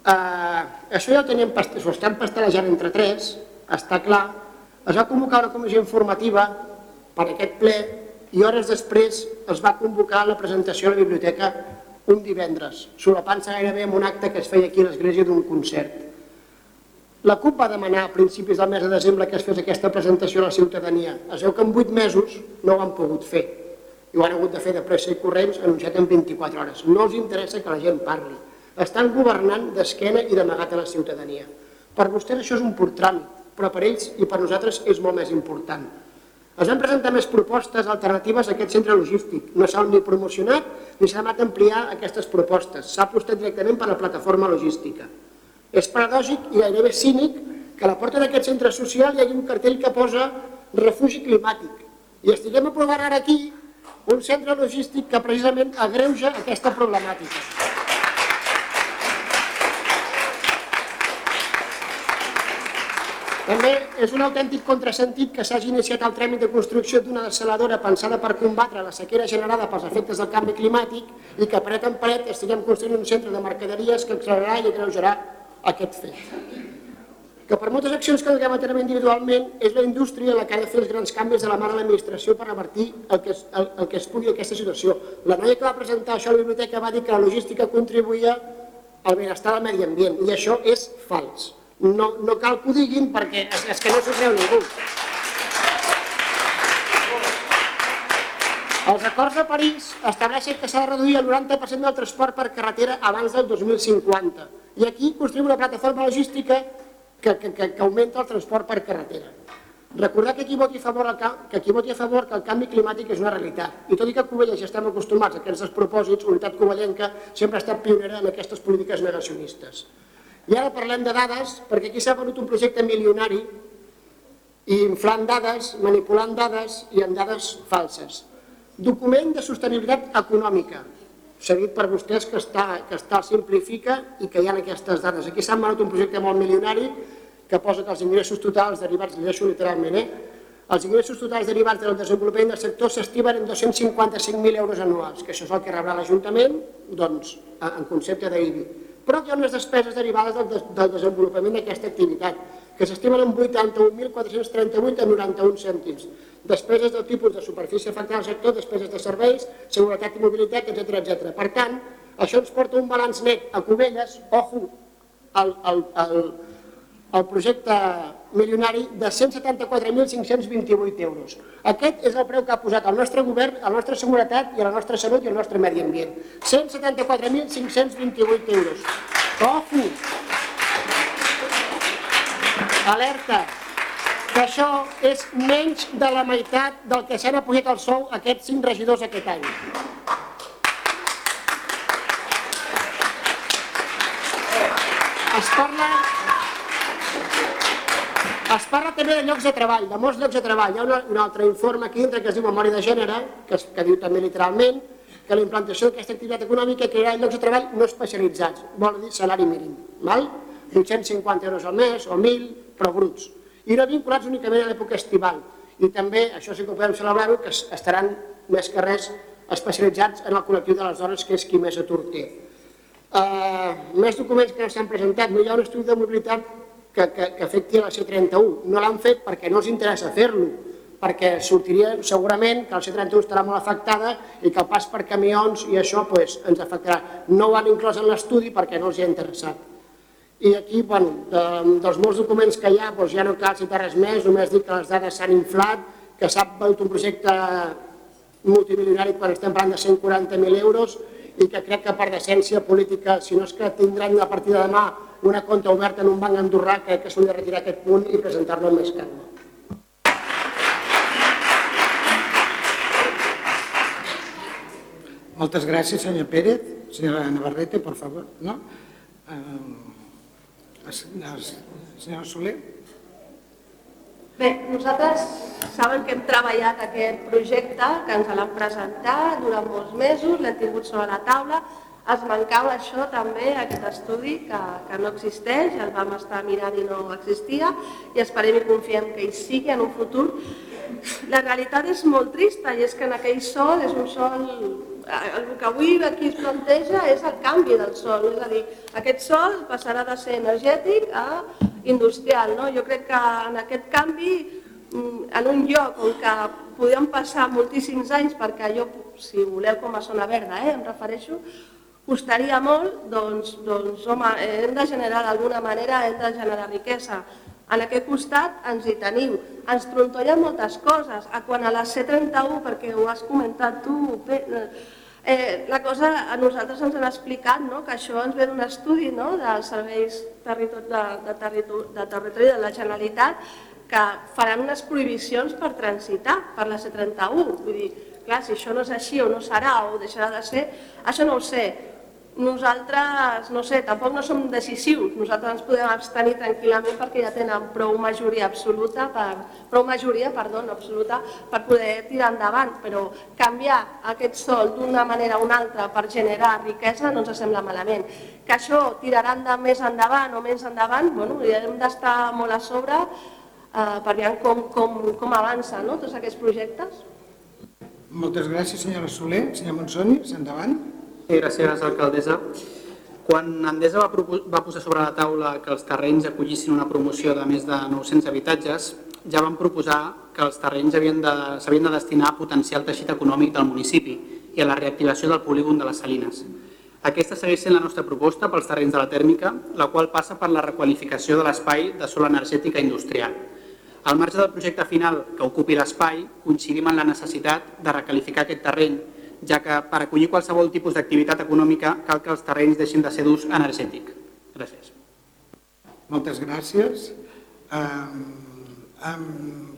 Eh, això ja ho teníem, ho estem pastelejant entre tres, està clar. Es va convocar una comissió informativa per aquest ple i hores després es va convocar la presentació a la biblioteca un divendres, solapant-se gairebé amb un acte que es feia aquí a l'església d'un concert. La CUP va demanar a principis del mes de desembre que es fes aquesta presentació a la ciutadania. Es veu que en 8 mesos no ho han pogut fer i ho han hagut de fer de pressa i corrents anunciat en 24 hores. No els interessa que la gent parli estan governant d'esquena i d'amagat a la ciutadania. Per vostès això és un pur tràmit, però per ells i per nosaltres és molt més important. Es van presentar més propostes alternatives a aquest centre logístic. No s'han ni promocionat ni s'ha demanat ampliar aquestes propostes. S'ha apostat directament per la plataforma logística. És paradògic i gairebé cínic que a la porta d'aquest centre social hi hagi un cartell que posa refugi climàtic. I estiguem aprovant ara aquí un centre logístic que precisament agreuja aquesta problemàtica. També és un autèntic contrasentit que s'hagi iniciat el tràmit de construcció d'una desaladora pensada per combatre la sequera generada pels efectes del canvi climàtic i que paret en paret estiguem construint un centre de mercaderies que accelerarà i agreujarà aquest fet. Que per moltes accions que duguem a terme individualment és la indústria la que ha de fer els grans canvis de la mà de l'administració per revertir el que, es, el, el que es pugui aquesta situació. La noia que va presentar això a la biblioteca va dir que la logística contribuïa al benestar del medi ambient i això és fals no, no cal que ho diguin perquè és, és que no s'ho creu ningú. Els acords de París estableixen que s'ha de reduir el 90% del transport per carretera abans del 2050 i aquí construïm una plataforma logística que, que, que, que augmenta el transport per carretera. Recordar que qui, voti a favor que qui voti a favor que el canvi climàtic és una realitat. I tot i que a Covelles ja estem acostumats a aquests despropòsits, Unitat Covellenca sempre ha estat pionera en aquestes polítiques negacionistes. I ara parlem de dades, perquè aquí s'ha venut un projecte milionari i inflant dades, manipulant dades i amb dades falses. Document de sostenibilitat econòmica, seguit per vostès que està, que està simplifica i que hi ha aquestes dades. Aquí s'ha venut un projecte molt milionari que posa que els ingressos totals derivats, llegeixo literalment, eh? els ingressos totals derivats del desenvolupament del sector s'estimen en 255.000 euros anuals, que això és el que rebrà l'Ajuntament doncs, en concepte d'IBI però hi ha unes despeses derivades del, del desenvolupament d'aquesta activitat, que s'estimen en 81.438 a 91 cèntims. Despeses del tipus de superfície afectada al sector, despeses de serveis, seguretat i mobilitat, etc etc. Per tant, això ens porta un balanç net a Cubelles, ojo, el, el, el, el projecte milionari de 174.528 euros. Aquest és el preu que ha posat el nostre govern, a la nostra seguretat i a la nostra salut i al nostre medi ambient. 174.528 euros. Ojo! Alerta! Que això és menys de la meitat del que s'han apujat el sou aquests cinc regidors aquest any. Es parla es parla també de llocs de treball, de molts llocs de treball. Hi ha un altre informe aquí dintre que es diu Memòria de Gènere, que, es, que diu també literalment que la implantació d'aquesta activitat econòmica crearà llocs de treball no especialitzats, vol dir salari mínim, val? 850 euros al mes o 1.000, però bruts. I no vinculats únicament a l'època estival. I també, això sí que ho podem celebrar-ho, que estaran més que res especialitzats en el col·lectiu de les dones, que és qui més atur té. Uh, més documents que s'han presentat. No hi ha un estudi de mobilitat que, que, que afecti la C31. No l'han fet perquè no els interessa fer-lo, perquè sortiria segurament que la C31 estarà molt afectada i que el pas per camions i això pues, ens afectarà. No ho han inclòs en l'estudi perquè no els hi ha interessat. I aquí, bueno, de, dels molts documents que hi ha, doncs ja no cal citar res més, només dir que les dades s'han inflat, que s'ha venut un projecte multimilionari quan estem parlant de 140.000 euros i que crec que per decència política, si no és que tindran a partir de demà una compta oberta en un banc andorrà, crec que s'ho de retirar aquest punt i presentar-lo amb més calma. Moltes gràcies, senyor Pérez. Senyora Navarrete, per favor. No? Eh, senyor Soler. Bé, nosaltres saben que hem treballat aquest projecte, que ens l'han presentat durant molts mesos, l'hem tingut sobre la taula, es mancava això també, aquest estudi que, que no existeix, el vam estar mirant i no existia i esperem i confiem que hi sigui en un futur. La realitat és molt trista i és que en aquell sol és un sol el que avui aquí es planteja és el canvi del sol, és a dir, aquest sol passarà de ser energètic a industrial. No? Jo crec que en aquest canvi, mm, en un lloc on que podem passar moltíssims anys, perquè allò, si voleu com a zona verda, eh, em refereixo, costaria molt, doncs, doncs home, hem de generar d'alguna manera, hem de generar riquesa. En aquest costat ens hi tenim. Ens trontollen moltes coses. A quan a la C31, perquè ho has comentat tu, eh, la cosa a nosaltres ens han explicat no? que això ens ve d'un estudi no? dels serveis territori, de, de, territori, de territori de la Generalitat que faran unes prohibicions per transitar per la C31. Vull dir, clar, si això no és així o no serà o deixarà de ser, això no ho sé nosaltres, no sé, tampoc no som decisius, nosaltres ens podem abstenir tranquil·lament perquè ja tenen prou majoria absoluta per, prou majoria, perdó, absoluta, per poder tirar endavant, però canviar aquest sol d'una manera o una altra per generar riquesa no ens sembla malament. Que això tirarà de més endavant o més endavant, bueno, ja hem d'estar molt a sobre eh, per veure com, com, com avança no, tots aquests projectes. Moltes gràcies, senyora Soler. Senyor Monsoni, endavant. Gràcies, alcaldessa. Quan Endesa va, va posar sobre la taula que els terrenys acollissin una promoció de més de 900 habitatges, ja van proposar que els terrenys s'havien de, de destinar a potenciar el teixit econòmic del municipi i a la reactivació del polígon de les Salines. Aquesta segueix sent la nostra proposta pels terrenys de la tèrmica, la qual passa per la requalificació de l'espai de sol energètica industrial. Al marge del projecte final que ocupi l'espai, coincidim en la necessitat de recalificar aquest terreny ja que per acollir qualsevol tipus d'activitat econòmica cal que els terrenys deixin de ser d'ús energètic. Gràcies. Moltes gràcies. Hem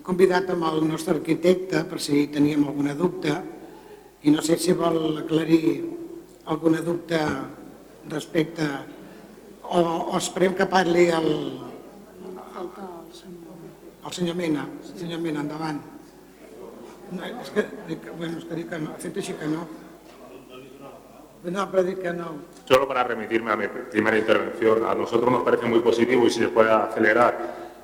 convidat amb el nostre arquitecte per si teníem alguna dubte i no sé si vol aclarir alguna dubte respecte o, o esperem que parli el, el senyor Mena. Senyor Mena, endavant. Bueno, que dic que no. Solo para remitirme a mi primera intervención, a nosotros nos parece muy positivo y si se puede acelerar,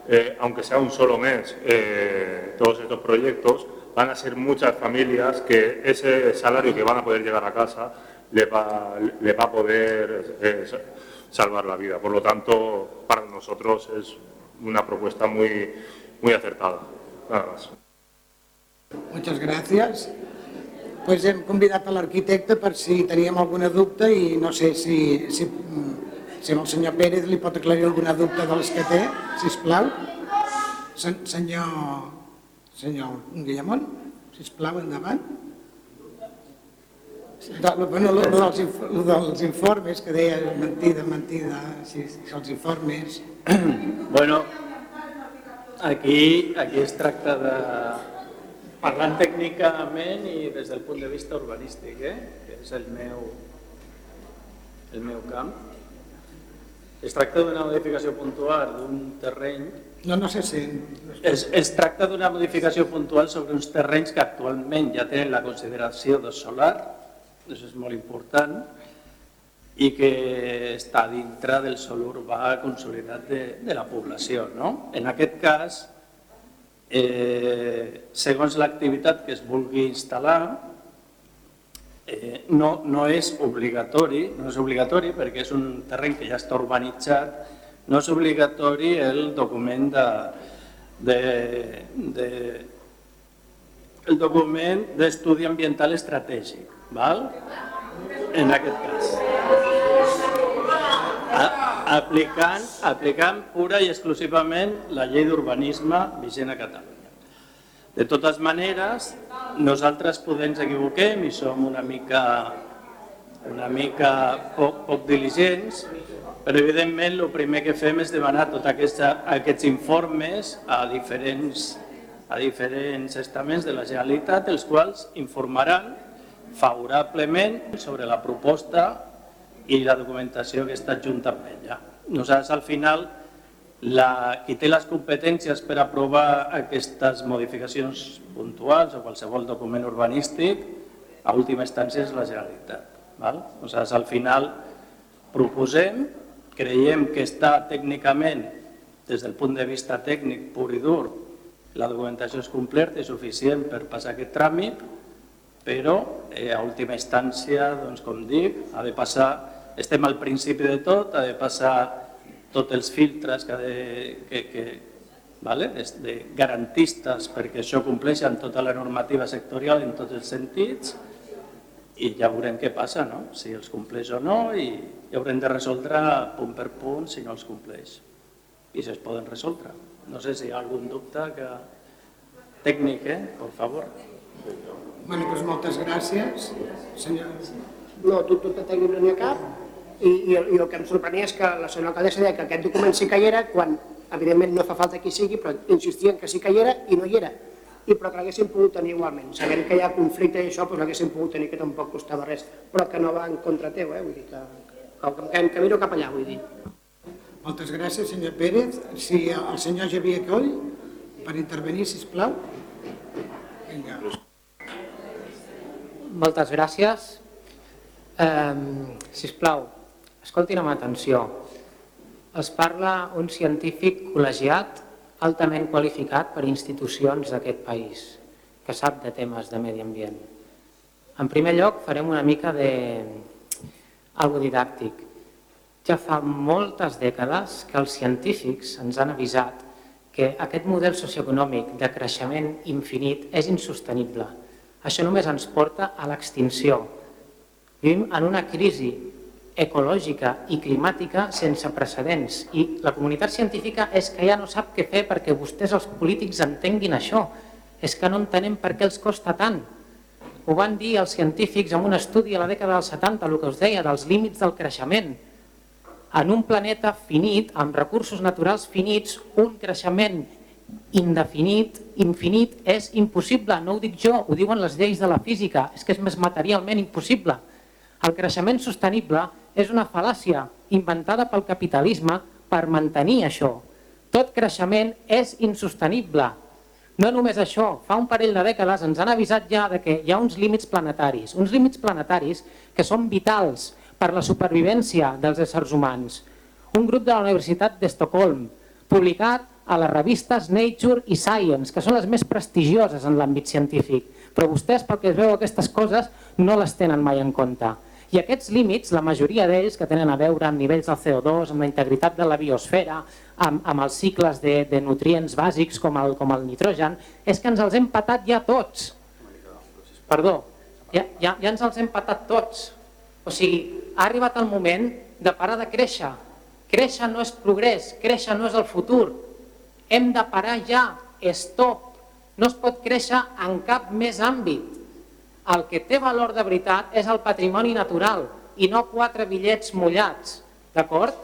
eh, aunque sea un solo mes, eh, todos estos proyectos, van a ser muchas familias que ese salario que van a poder llegar a casa le va, le va a poder eh, salvar la vida. Por lo tanto, para nosotros es una propuesta muy, muy acertada. Nada más. Moltes gràcies. Pues hem convidat a l'arquitecte per si teníem alguna dubte i no sé si, si, si el senyor Pérez li pot aclarir alguna dubte dels que té, si plau. Sen, senyor, senyor Guillemont, si plau, endavant. De, bueno, lo, lo, dels, lo dels informes que deia mentida, mentida, si, si els informes... Bueno, aquí, aquí es tracta de, Parlant tècnicament i des del punt de vista urbanístic, eh? que és el meu, el meu camp, es tracta d'una modificació puntual d'un terreny... No, no sé si... Es, es tracta d'una modificació puntual sobre uns terrenys que actualment ja tenen la consideració de solar, això és molt important, i que està dintre del sol urbà consolidat de, de la població. No? En aquest cas, eh, segons l'activitat que es vulgui instal·lar, eh, no, no és obligatori, no és obligatori perquè és un terreny que ja està urbanitzat, no és obligatori el document de, de, de el document d'estudi ambiental estratègic, val? en aquest cas. A, aplicant, aplicant pura i exclusivament la llei d'urbanisme vigent a Catalunya. De totes maneres, nosaltres podem ens equivoquem i som una mica, una mica poc, poc diligents, però evidentment el primer que fem és demanar tots aquests, aquests informes a diferents, a diferents estaments de la Generalitat, els quals informaran favorablement sobre la proposta i la documentació que està adjunta amb ella. Nosaltres, al final, la, qui té les competències per aprovar aquestes modificacions puntuals o qualsevol document urbanístic, a última instància és la Generalitat. Val? Nosaltres, al final, proposem, creiem que està tècnicament, des del punt de vista tècnic pur i dur, la documentació és completa i suficient per passar aquest tràmit, però eh, a última instància, doncs, com dic, ha de passar estem al principi de tot, ha de passar tots els filtres que, de, que, que vale? de garantistes perquè això compleixi amb tota la normativa sectorial en tots els sentits i ja veurem què passa, no? si els compleix o no i ja haurem de resoldre punt per punt si no els compleix i si es poden resoldre. No sé si hi ha algun dubte que... tècnic, eh? Per favor. Bueno, doncs moltes gràcies, senyor. No, dubte tècnic no n'hi ha cap i, i, i el que em sorprenia és que la senyora alcaldessa deia que aquest document sí que hi era quan evidentment no fa falta que hi sigui, però insistien que sí que hi era i no hi era, i però que l'haguessin pogut tenir igualment. Sabent que hi ha conflicte i això, doncs l'haguessin pogut tenir, que tampoc costava res, però que no va en contra teu, eh? vull dir que, que, que, que miro cap allà, vull dir. Moltes gràcies, senyor Pérez. Si el senyor Javier Coll, per intervenir, si plau. Vinga. Moltes gràcies. Um, si plau, escoltin amb atenció. Es parla un científic col·legiat altament qualificat per institucions d'aquest país, que sap de temes de medi ambient. En primer lloc, farem una mica de algo didàctic. Ja fa moltes dècades que els científics ens han avisat que aquest model socioeconòmic de creixement infinit és insostenible. Això només ens porta a l'extinció. Vivim en una crisi ecològica i climàtica sense precedents i la comunitat científica és que ja no sap què fer perquè vostès els polítics entenguin això. És que no entenem per què els costa tant. Ho van dir els científics en un estudi a la dècada dels 70, el que us deia, dels límits del creixement. En un planeta finit, amb recursos naturals finits, un creixement indefinit, infinit, és impossible. No ho dic jo, ho diuen les lleis de la física. És que és més materialment impossible. El creixement sostenible és una fal·làcia inventada pel capitalisme per mantenir això. Tot creixement és insostenible. No només això, fa un parell de dècades ens han avisat ja de que hi ha uns límits planetaris, uns límits planetaris que són vitals per la supervivència dels éssers humans. Un grup de la Universitat d'Estocolm, publicat a les revistes Nature i Science, que són les més prestigioses en l'àmbit científic, però vostès, pel que es veu aquestes coses, no les tenen mai en compte. I aquests límits, la majoria d'ells que tenen a veure amb nivells del CO2, amb la integritat de la biosfera, amb, amb els cicles de, de nutrients bàsics com el, com el nitrogen, és que ens els hem patat ja tots. Perdó, ja, ja, ja ens els hem patat tots. O sigui, ha arribat el moment de parar de créixer. Créixer no és progrés, créixer no és el futur. Hem de parar ja, stop. No es pot créixer en cap més àmbit el que té valor de veritat és el patrimoni natural i no quatre bitllets mullats, d'acord?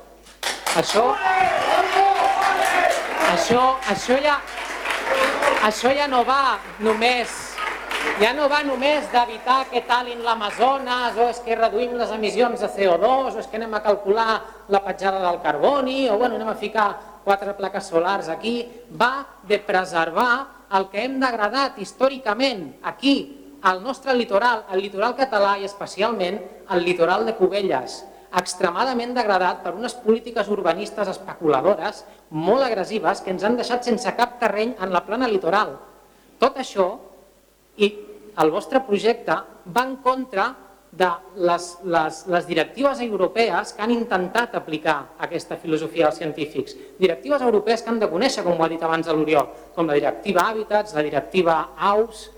Això, això, això, ja, això ja no va només ja no va només d'evitar que talin l'Amazones o és que reduïm les emissions de CO2 o és que anem a calcular la petjada del carboni o bueno, anem a ficar quatre plaques solars aquí, va de preservar el que hem degradat històricament aquí, al nostre litoral, el litoral català i especialment el litoral de Cubelles, extremadament degradat per unes polítiques urbanistes especuladores molt agressives que ens han deixat sense cap terreny en la plana litoral. Tot això i el vostre projecte va en contra de les, les, les directives europees que han intentat aplicar aquesta filosofia als científics. Directives europees que han de conèixer, com ho ha dit abans l'Oriol, com la directiva Hàbitats, la directiva AUS,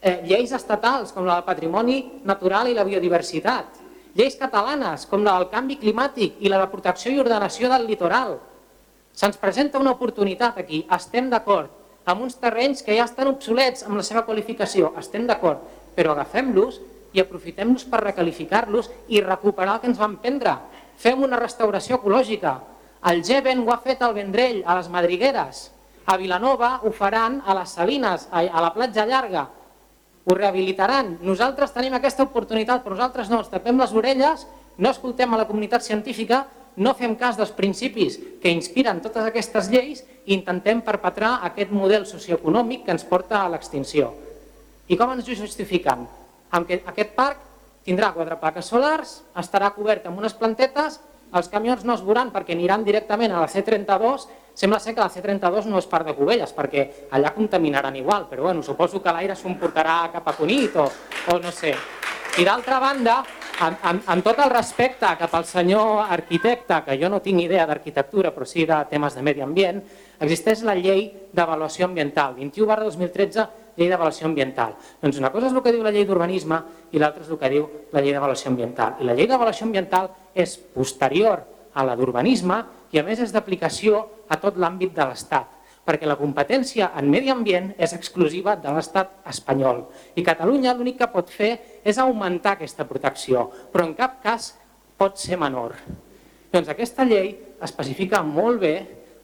eh, lleis estatals com la del patrimoni natural i la biodiversitat, lleis catalanes com la del canvi climàtic i la de protecció i ordenació del litoral. Se'ns presenta una oportunitat aquí, estem d'acord, amb uns terrenys que ja estan obsolets amb la seva qualificació, estem d'acord, però agafem-los i aprofitem-los per recalificar-los i recuperar el que ens van prendre. Fem una restauració ecològica. El Geven ho ha fet al Vendrell, a les Madrigueres. A Vilanova ho faran a les Salines, a la platja llarga ho rehabilitaran. Nosaltres tenim aquesta oportunitat, però nosaltres no, ens tapem les orelles, no escoltem a la comunitat científica, no fem cas dels principis que inspiren totes aquestes lleis i intentem perpetrar aquest model socioeconòmic que ens porta a l'extinció. I com ens ho justifiquen? Amb que aquest parc tindrà quatre plaques solars, estarà cobert amb unes plantetes, els camions no es veuran perquè aniran directament a la C32 Sembla ser que la C32 no és part de Cubelles, perquè allà contaminaran igual, però bueno, suposo que l'aire s'ho cap a Cunit o, o no sé. I d'altra banda, amb, amb, amb tot el respecte cap al senyor arquitecte, que jo no tinc idea d'arquitectura, però sí de temes de medi ambient, existeix la llei d'avaluació ambiental, 21 barra 2013, llei d'avaluació ambiental. Doncs una cosa és el que diu la llei d'urbanisme i l'altra és el que diu la llei d'avaluació ambiental. I la llei d'avaluació ambiental és posterior a la d'urbanisme i a més és d'aplicació a tot l'àmbit de l'Estat, perquè la competència en medi ambient és exclusiva de l'Estat espanyol. I Catalunya l'únic que pot fer és augmentar aquesta protecció, però en cap cas pot ser menor. Doncs aquesta llei especifica molt bé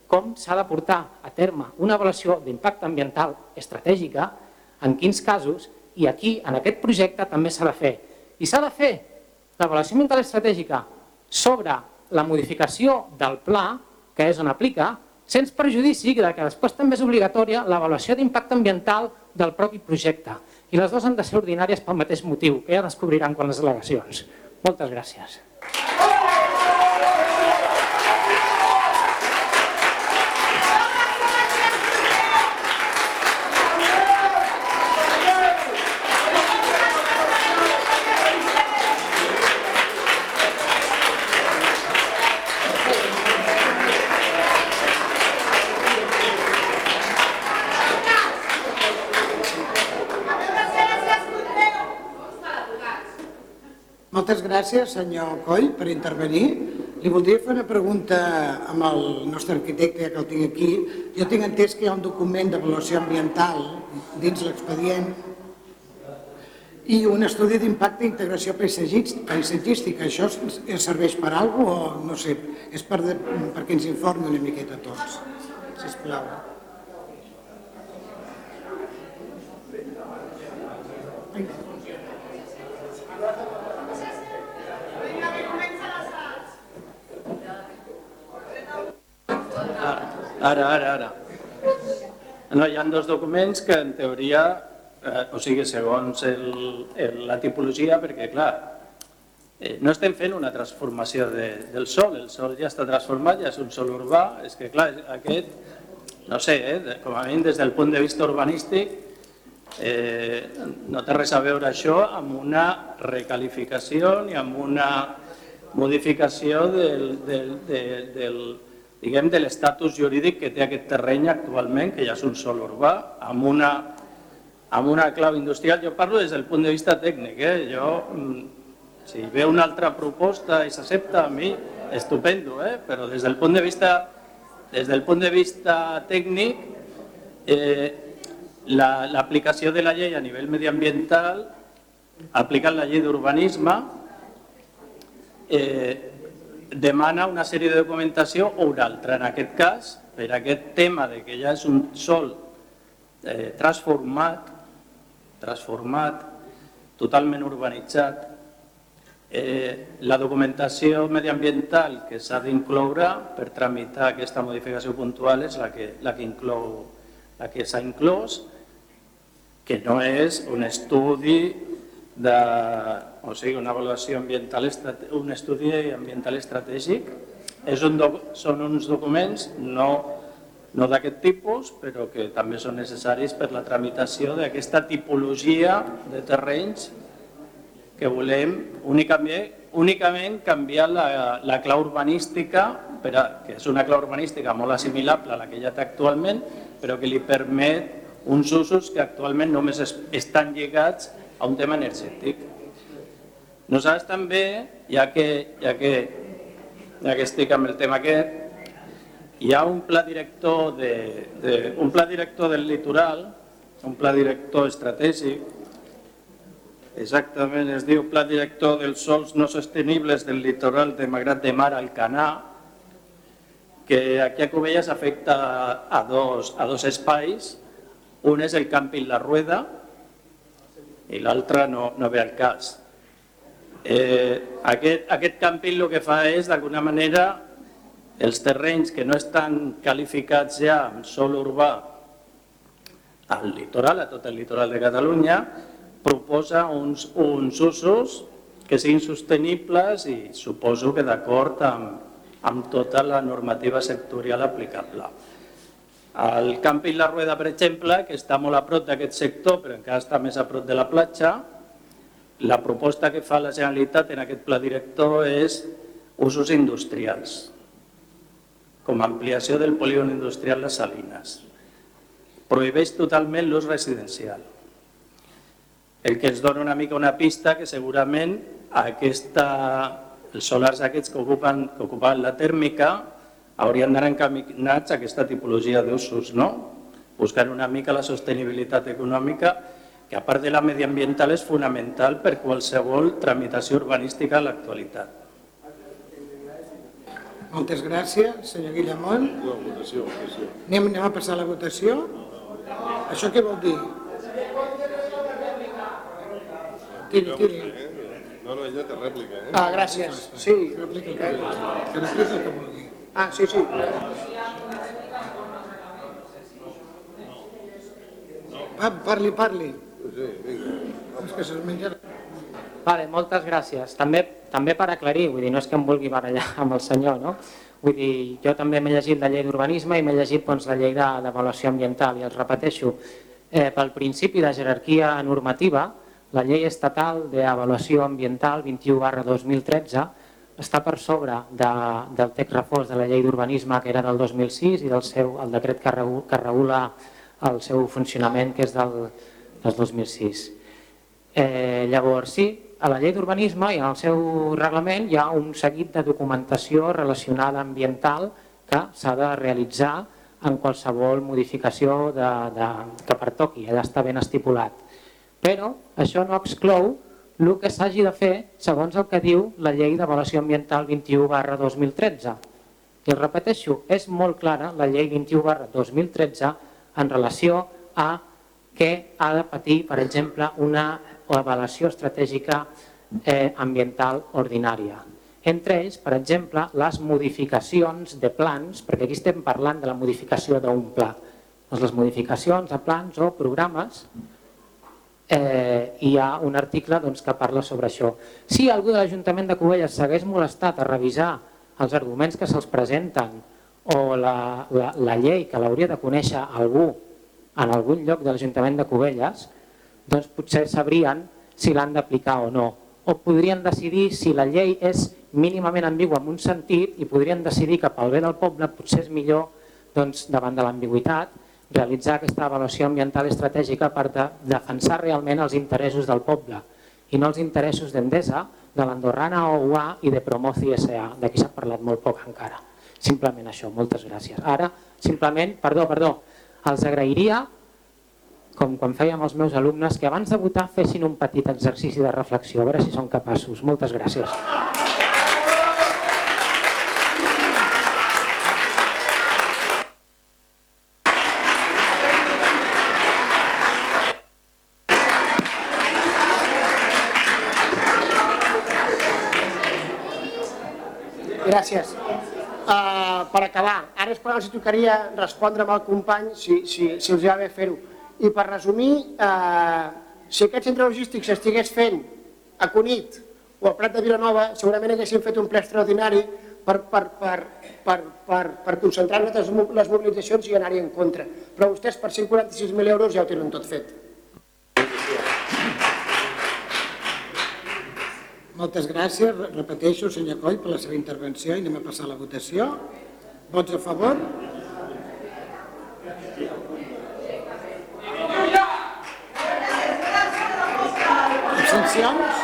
com s'ha de portar a terme una avaluació d'impacte ambiental estratègica, en quins casos, i aquí, en aquest projecte, també s'ha de fer. I s'ha de fer l'avaluació ambiental estratègica sobre la modificació del pla, que és on aplica, sense perjudici que després també és obligatòria l'avaluació d'impacte ambiental del propi projecte. I les dues han de ser ordinàries pel mateix motiu, que ja descobriran quan les delegacions. Moltes gràcies. Moltes gràcies, senyor Coll, per intervenir. Li voldria fer una pregunta amb el nostre arquitecte, que el tinc aquí. Jo tinc entès que hi ha un document d'avaluació ambiental dins l'expedient i un estudi d'impacte i integració paisatgística. Això serveix per alguna cosa o no sé, és per de, perquè ens informi una miqueta a tots, sisplau. Vinga. Ara, ara, ara. No, hi ha dos documents que en teoria, eh, o sigui, segons el, el, la tipologia, perquè clar, eh, no estem fent una transformació de, del sol, el sol ja està transformat, ja és un sol urbà, és que clar, aquest, no sé, eh, com a mínim des del punt de vista urbanístic, eh, no té res a veure això amb una recalificació ni amb una modificació del, del, del, del, diguem, de l'estatus jurídic que té aquest terreny actualment, que ja és un sol urbà, amb una, amb una clau industrial. Jo parlo des del punt de vista tècnic. Eh? Jo, mm, si ve una altra proposta i s'accepta, a mi, estupendo, eh? però des del punt de vista, des del punt de vista tècnic, eh, l'aplicació la, de la llei a nivell mediambiental, aplicant la llei d'urbanisme, eh, demana una sèrie de documentació o una altra. En aquest cas, per aquest tema de que ja és un sol eh, transformat, transformat, totalment urbanitzat, eh, la documentació mediambiental que s'ha d'incloure per tramitar aquesta modificació puntual és la que, la que, inclou, la que s'ha inclòs, que no és un estudi de, o sigui, una avaluació ambiental, un estudi ambiental estratègic. És un doc, són uns documents no, no d'aquest tipus, però que també són necessaris per la tramitació d'aquesta tipologia de terrenys que volem únicament, únicament canviar la, la clau urbanística, per a, que és una clau urbanística molt assimilable a la que ja té actualment, però que li permet uns usos que actualment només es, estan lligats a un tema energètic. Nosaltres també, ja que, ja que, ja que estic amb el tema aquest, hi ha un pla director, de, de, un pla director del litoral, un pla director estratègic, exactament es diu Pla director dels sols no sostenibles del litoral de Magrat de Mar al Canà, que aquí a Covelles afecta a dos, a dos espais, un és el càmping La Rueda i l'altre no, no ve al cas. Eh, aquest, aquest càmping el que fa és, d'alguna manera, els terrenys que no estan qualificats ja amb sol urbà al litoral, a tot el litoral de Catalunya, proposa uns, uns usos que siguin sostenibles i suposo que d'acord amb, amb tota la normativa sectorial aplicable. El càmping La Rueda, per exemple, que està molt a prop d'aquest sector, però encara està més a prop de la platja, la proposta que fa la Generalitat en aquest pla director és usos industrials, com a ampliació del polígon industrial Les Salines. Prohibeix totalment l'ús residencial. El que ens dona una mica una pista que segurament aquesta, els solars aquests que ocupen, que ocupen la tèrmica haurien d'anar encaminats a aquesta tipologia d'usos, no? buscant una mica la sostenibilitat econòmica que a part de la mediambiental és fonamental per qualsevol tramitació urbanística a l'actualitat. Moltes gràcies, senyor Guillamont. No, votació, votació. Anem, anem a passar a la votació. Això què vol dir? Tiri, tiri. No, no, ella té rèplica, eh? Ah, gràcies. Sí. Rèplica, que després el que vulgui. Ah, sí, sí. Va, parli, parli. Sí, que se'ls menja... Vale, moltes gràcies. També, també per aclarir, vull dir, no és que em vulgui barallar amb el senyor, no? Vull dir, jo també m'he llegit la llei d'urbanisme i m'he llegit doncs, la llei d'avaluació ambiental i els repeteixo, eh, pel principi de jerarquia normativa, la llei estatal d'avaluació ambiental 21 barra 2013 està per sobre de, del text reforç de la llei d'urbanisme que era del 2006 i del seu, el decret que, regu, que regula el seu funcionament que és del, del 2006. Eh, llavors, sí, a la llei d'urbanisme i en el seu reglament hi ha un seguit de documentació relacionada ambiental que s'ha de realitzar en qualsevol modificació de, de, que pertoqui, allà està ben estipulat. Però això no exclou el que s'hagi de fer segons el que diu la llei d'avaluació ambiental 21 barra 2013. I el repeteixo, és molt clara la llei 21 barra 2013 en relació a que ha de patir, per exemple, una avaluació estratègica eh, ambiental ordinària. Entre ells, per exemple, les modificacions de plans, perquè aquí estem parlant de la modificació d'un pla. Doncs les modificacions de plans o programes eh, hi ha un article doncs, que parla sobre això. Si algú de l'Ajuntament de Cubelles s'hagués molestat a revisar els arguments que se'ls presenten o la, la, la llei que l'hauria de conèixer algú en algun lloc de l'Ajuntament de Cubelles, doncs potser sabrien si l'han d'aplicar o no. O podrien decidir si la llei és mínimament ambigua en un sentit i podrien decidir que pel bé del poble potser és millor doncs, davant de l'ambigüitat realitzar aquesta avaluació ambiental estratègica per de, defensar realment els interessos del poble i no els interessos d'Endesa, de l'Andorrana OUA i de Promoci SA. D'aquí s'ha parlat molt poc encara. Simplement això, moltes gràcies. Ara, simplement, perdó, perdó, els agrairia, com quan fèiem els meus alumnes, que abans de votar fessin un petit exercici de reflexió, a veure si són capaços. Moltes gràcies. Gràcies. Uh, per acabar, ara és quan els tocaria respondre amb el company si, si, si els va bé fer-ho. I per resumir, uh, si aquest centre logístic s'estigués fent a Cunit o al Prat de Vilanova, segurament haguéssim fet un ple extraordinari per, per, per, per, per, per concentrar les mobilitzacions i anar-hi en contra. Però vostès per 146.000 euros ja ho tenen tot fet. Moltes gràcies. Re- Repeteixo, senyor Coll, per la seva intervenció i anem a passar a la votació. Vots a favor? Abstencions?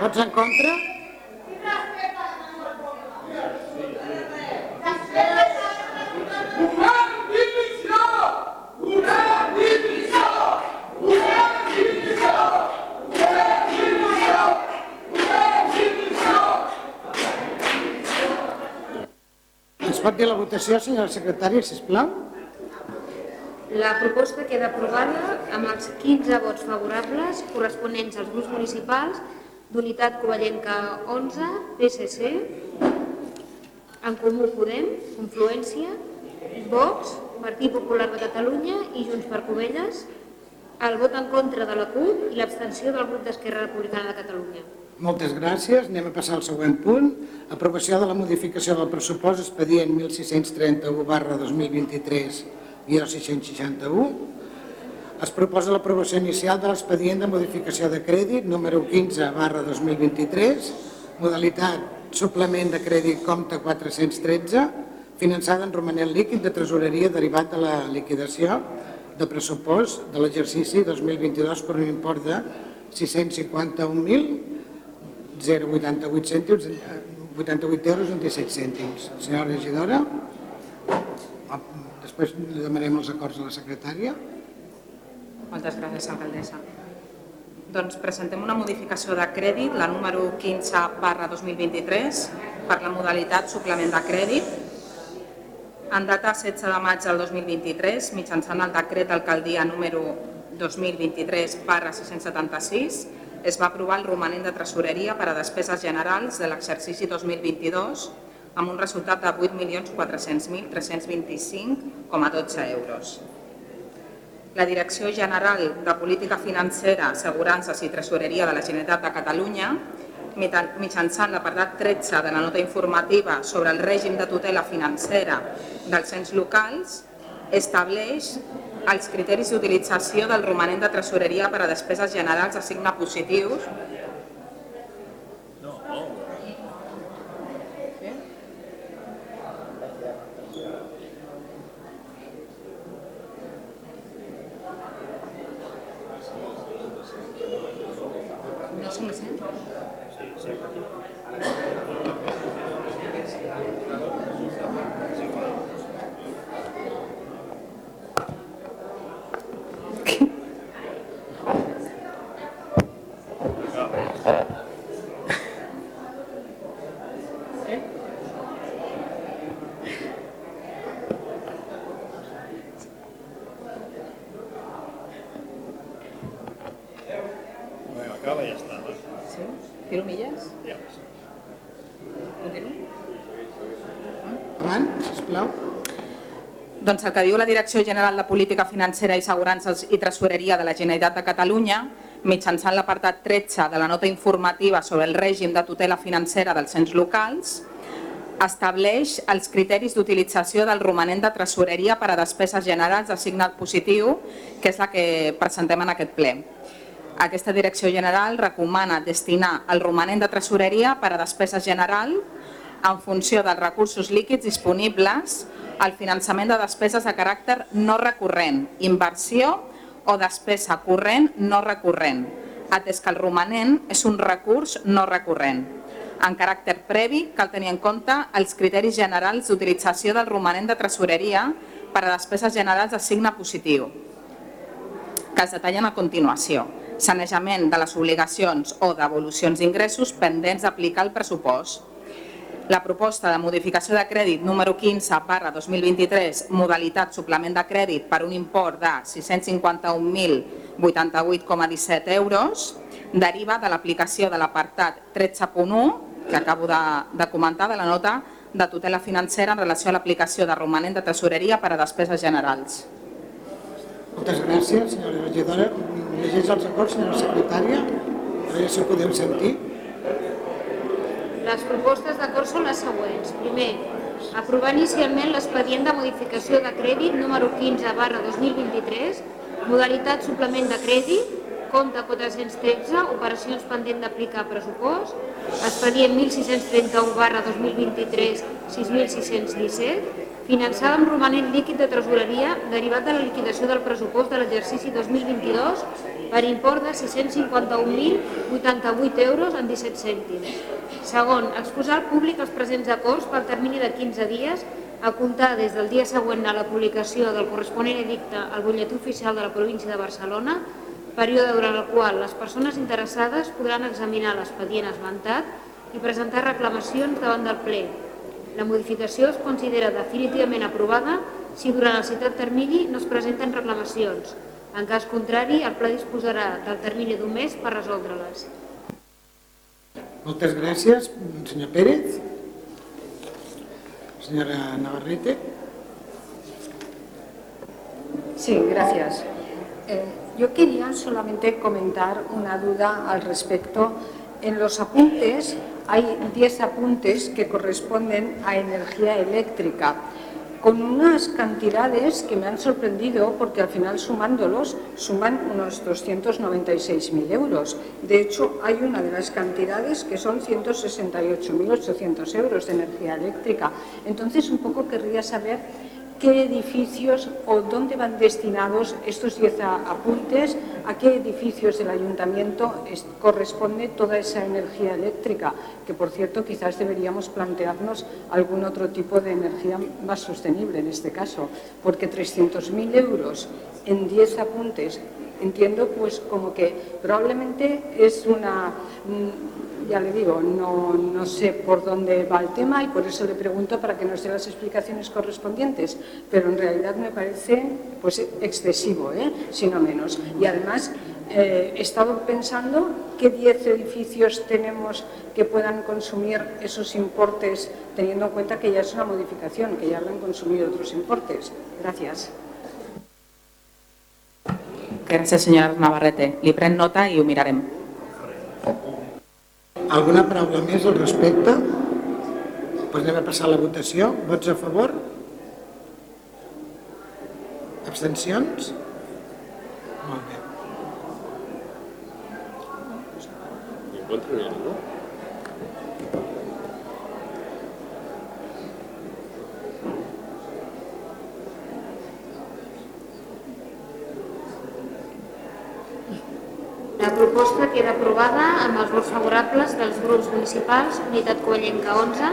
Vots en contra? Ens pot dir la votació, senyora secretària, sisplau? La proposta queda aprovada amb els 15 vots favorables corresponents als grups municipals d'Unitat Covellenca 11, PSC, En Comú Podem, Confluència, Vox, Partit Popular de Catalunya i Junts per Covelles, el vot en contra de la CUP i l'abstenció del grup d'Esquerra Republicana de Catalunya. Moltes gràcies. Anem a passar al següent punt. Aprovació de la modificació del pressupost expedient 1631 barra 2023 guió 661. Es proposa l'aprovació inicial de l'expedient de modificació de crèdit número 15 barra 2023, modalitat suplement de crèdit compte 413, finançada en romanent líquid de tresoreria derivat de la liquidació de pressupost de l'exercici 2022 per un import de 651.000 0,88 cèntims, 88 euros amb 17 cèntims. Senyora regidora, després li demanem els acords a la secretària. Moltes gràcies, alcaldessa. Doncs presentem una modificació de crèdit, la número 15 barra 2023, per la modalitat suplement de crèdit. En data 16 de maig del 2023, mitjançant el decret d'alcaldia número 2023 barra 676, es va aprovar el romanent de tresoreria per a despeses generals de l'exercici 2022 amb un resultat de 8.400.325,12 euros. La Direcció General de Política Financera, Assegurances i Tresoreria de la Generalitat de Catalunya, mitjançant l'apartat 13 de la nota informativa sobre el règim de tutela financera dels ens locals, estableix els criteris d'utilització del romanent de tresoreria per a despeses generals a signe positius No se me sent? Vinga, acaba i ja està. va. Sí? Tiro milles? Ja. Continuo? Avant, sisplau. Doncs el que diu la Direcció General de Política Financera i Segurances i Tresoreria de la Generalitat de Catalunya, mitjançant l'apartat 13 de la nota informativa sobre el règim de tutela financera dels ens locals, estableix els criteris d'utilització del romanent de tresoreria per a despeses generals de signe positiu, que és la que presentem en aquest ple. Aquesta Direcció General recomana destinar el romanent de tresoreria per a despeses general en funció dels recursos líquids disponibles al finançament de despeses de caràcter no recurrent, inversió o despesa corrent no recurrent, atès que el romanent és un recurs no recurrent. En caràcter previ, cal tenir en compte els criteris generals d'utilització del romanent de tresoreria per a despeses generals de signe positiu, que es detallen a continuació. Sanejament de les obligacions o devolucions d'ingressos pendents d'aplicar el pressupost. La proposta de modificació de crèdit número 15 barra 2023, modalitat suplement de crèdit per un import de 651.088,17 euros, deriva de l'aplicació de l'apartat 13.1, que acabo de, de comentar, de la nota de tutela financera en relació a l'aplicació de romanent de tesoreria per a despeses generals. Moltes gràcies, senyora regidora. Llegeix els acords, senyora secretària. A veure si ho podem sentir. Les propostes d'acord són les següents. Primer, aprovar inicialment l'expedient de modificació de crèdit número 15 barra 2023, modalitat suplement de crèdit, compte 413, operacions pendent d'aplicar pressupost, expedient 1631 barra 2023, 6617, finançada amb romanent líquid de tresoreria derivat de la liquidació del pressupost de l'exercici 2022 per import de 651.088 euros en 17 cèntims. Segon, exposar al públic els presents acords pel termini de 15 dies a comptar des del dia següent a la publicació del corresponent edicte al butlletí oficial de la província de Barcelona, període durant el qual les persones interessades podran examinar l'expedient esmentat i presentar reclamacions davant del ple. La modificació es considera definitivament aprovada si durant el citat termini no es presenten reclamacions. En cas contrari, el ple disposarà del termini d'un mes per resoldre-les. Moltes gràcies, senyor Pérez. Senyora Navarrete. Sí, gracias. Eh, yo quería solamente comentar una duda al respecto. En los apuntes hay 10 apuntes que corresponden a energía eléctrica, con unas cantidades que me han sorprendido porque al final sumándolos suman unos 296.000 euros. De hecho, hay una de las cantidades que son 168.800 euros de energía eléctrica. Entonces, un poco querría saber qué edificios o dónde van destinados estos 10 apuntes, a qué edificios del ayuntamiento es- corresponde toda esa energía eléctrica, que por cierto quizás deberíamos plantearnos algún otro tipo de energía más sostenible en este caso, porque 300.000 euros en 10 apuntes entiendo pues como que probablemente es una mm, ya le digo, no, no sé por dónde va el tema y por eso le pregunto para que nos dé las explicaciones correspondientes, pero en realidad me parece pues, excesivo, ¿eh? si no menos. Y además eh, he estado pensando qué 10 edificios tenemos que puedan consumir esos importes, teniendo en cuenta que ya es una modificación, que ya habrán consumido otros importes. Gracias. Gràcies, senyora Navarrete. Pren nota i ho mirarem. Alguna paraula més al respecte? Doncs anem a passar la votació. Vots a favor? Abstencions? Molt bé. ¿En contra no hay ninguno? La proposta queda aprovada amb els vots favorables dels grups municipals Unitat Covellenca 11,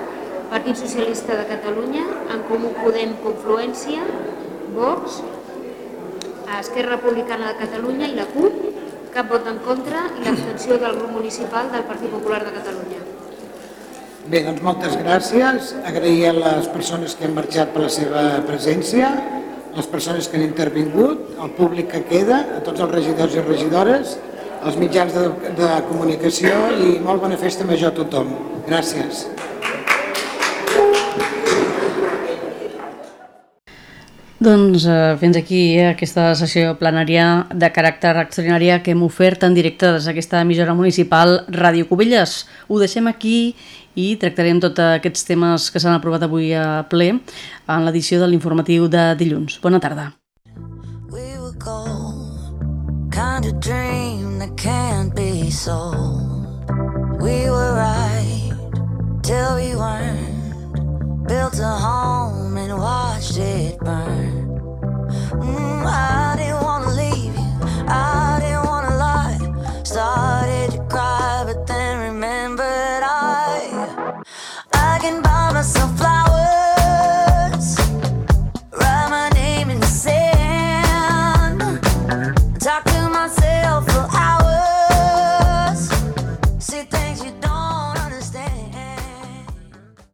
Partit Socialista de Catalunya, En Comú Podem Confluència, Vox, Esquerra Republicana de Catalunya i la CUP, cap vot en contra i l'abstenció del grup municipal del Partit Popular de Catalunya. Bé, doncs moltes gràcies. Agrair a les persones que han marxat per la seva presència, les persones que han intervingut, el públic que queda, a tots els regidors i regidores, els mitjans de, de comunicació i molt bona festa major a tothom. Gràcies. Doncs eh, fins aquí eh, aquesta sessió plenària de caràcter extraordinària que hem ofert en directe des d'aquesta emissora municipal Ràdio Cubelles. Ho deixem aquí i tractarem tots aquests temes que s'han aprovat avui a ple en l'edició de l'informatiu de dilluns. Bona tarda. kind of dream that can't be sold. We were right till we weren't. Built a home and watched it burn. Mm, I didn't wanna leave you, I didn't wanna lie. Started to cry, but then remembered I I can buy myself flowers.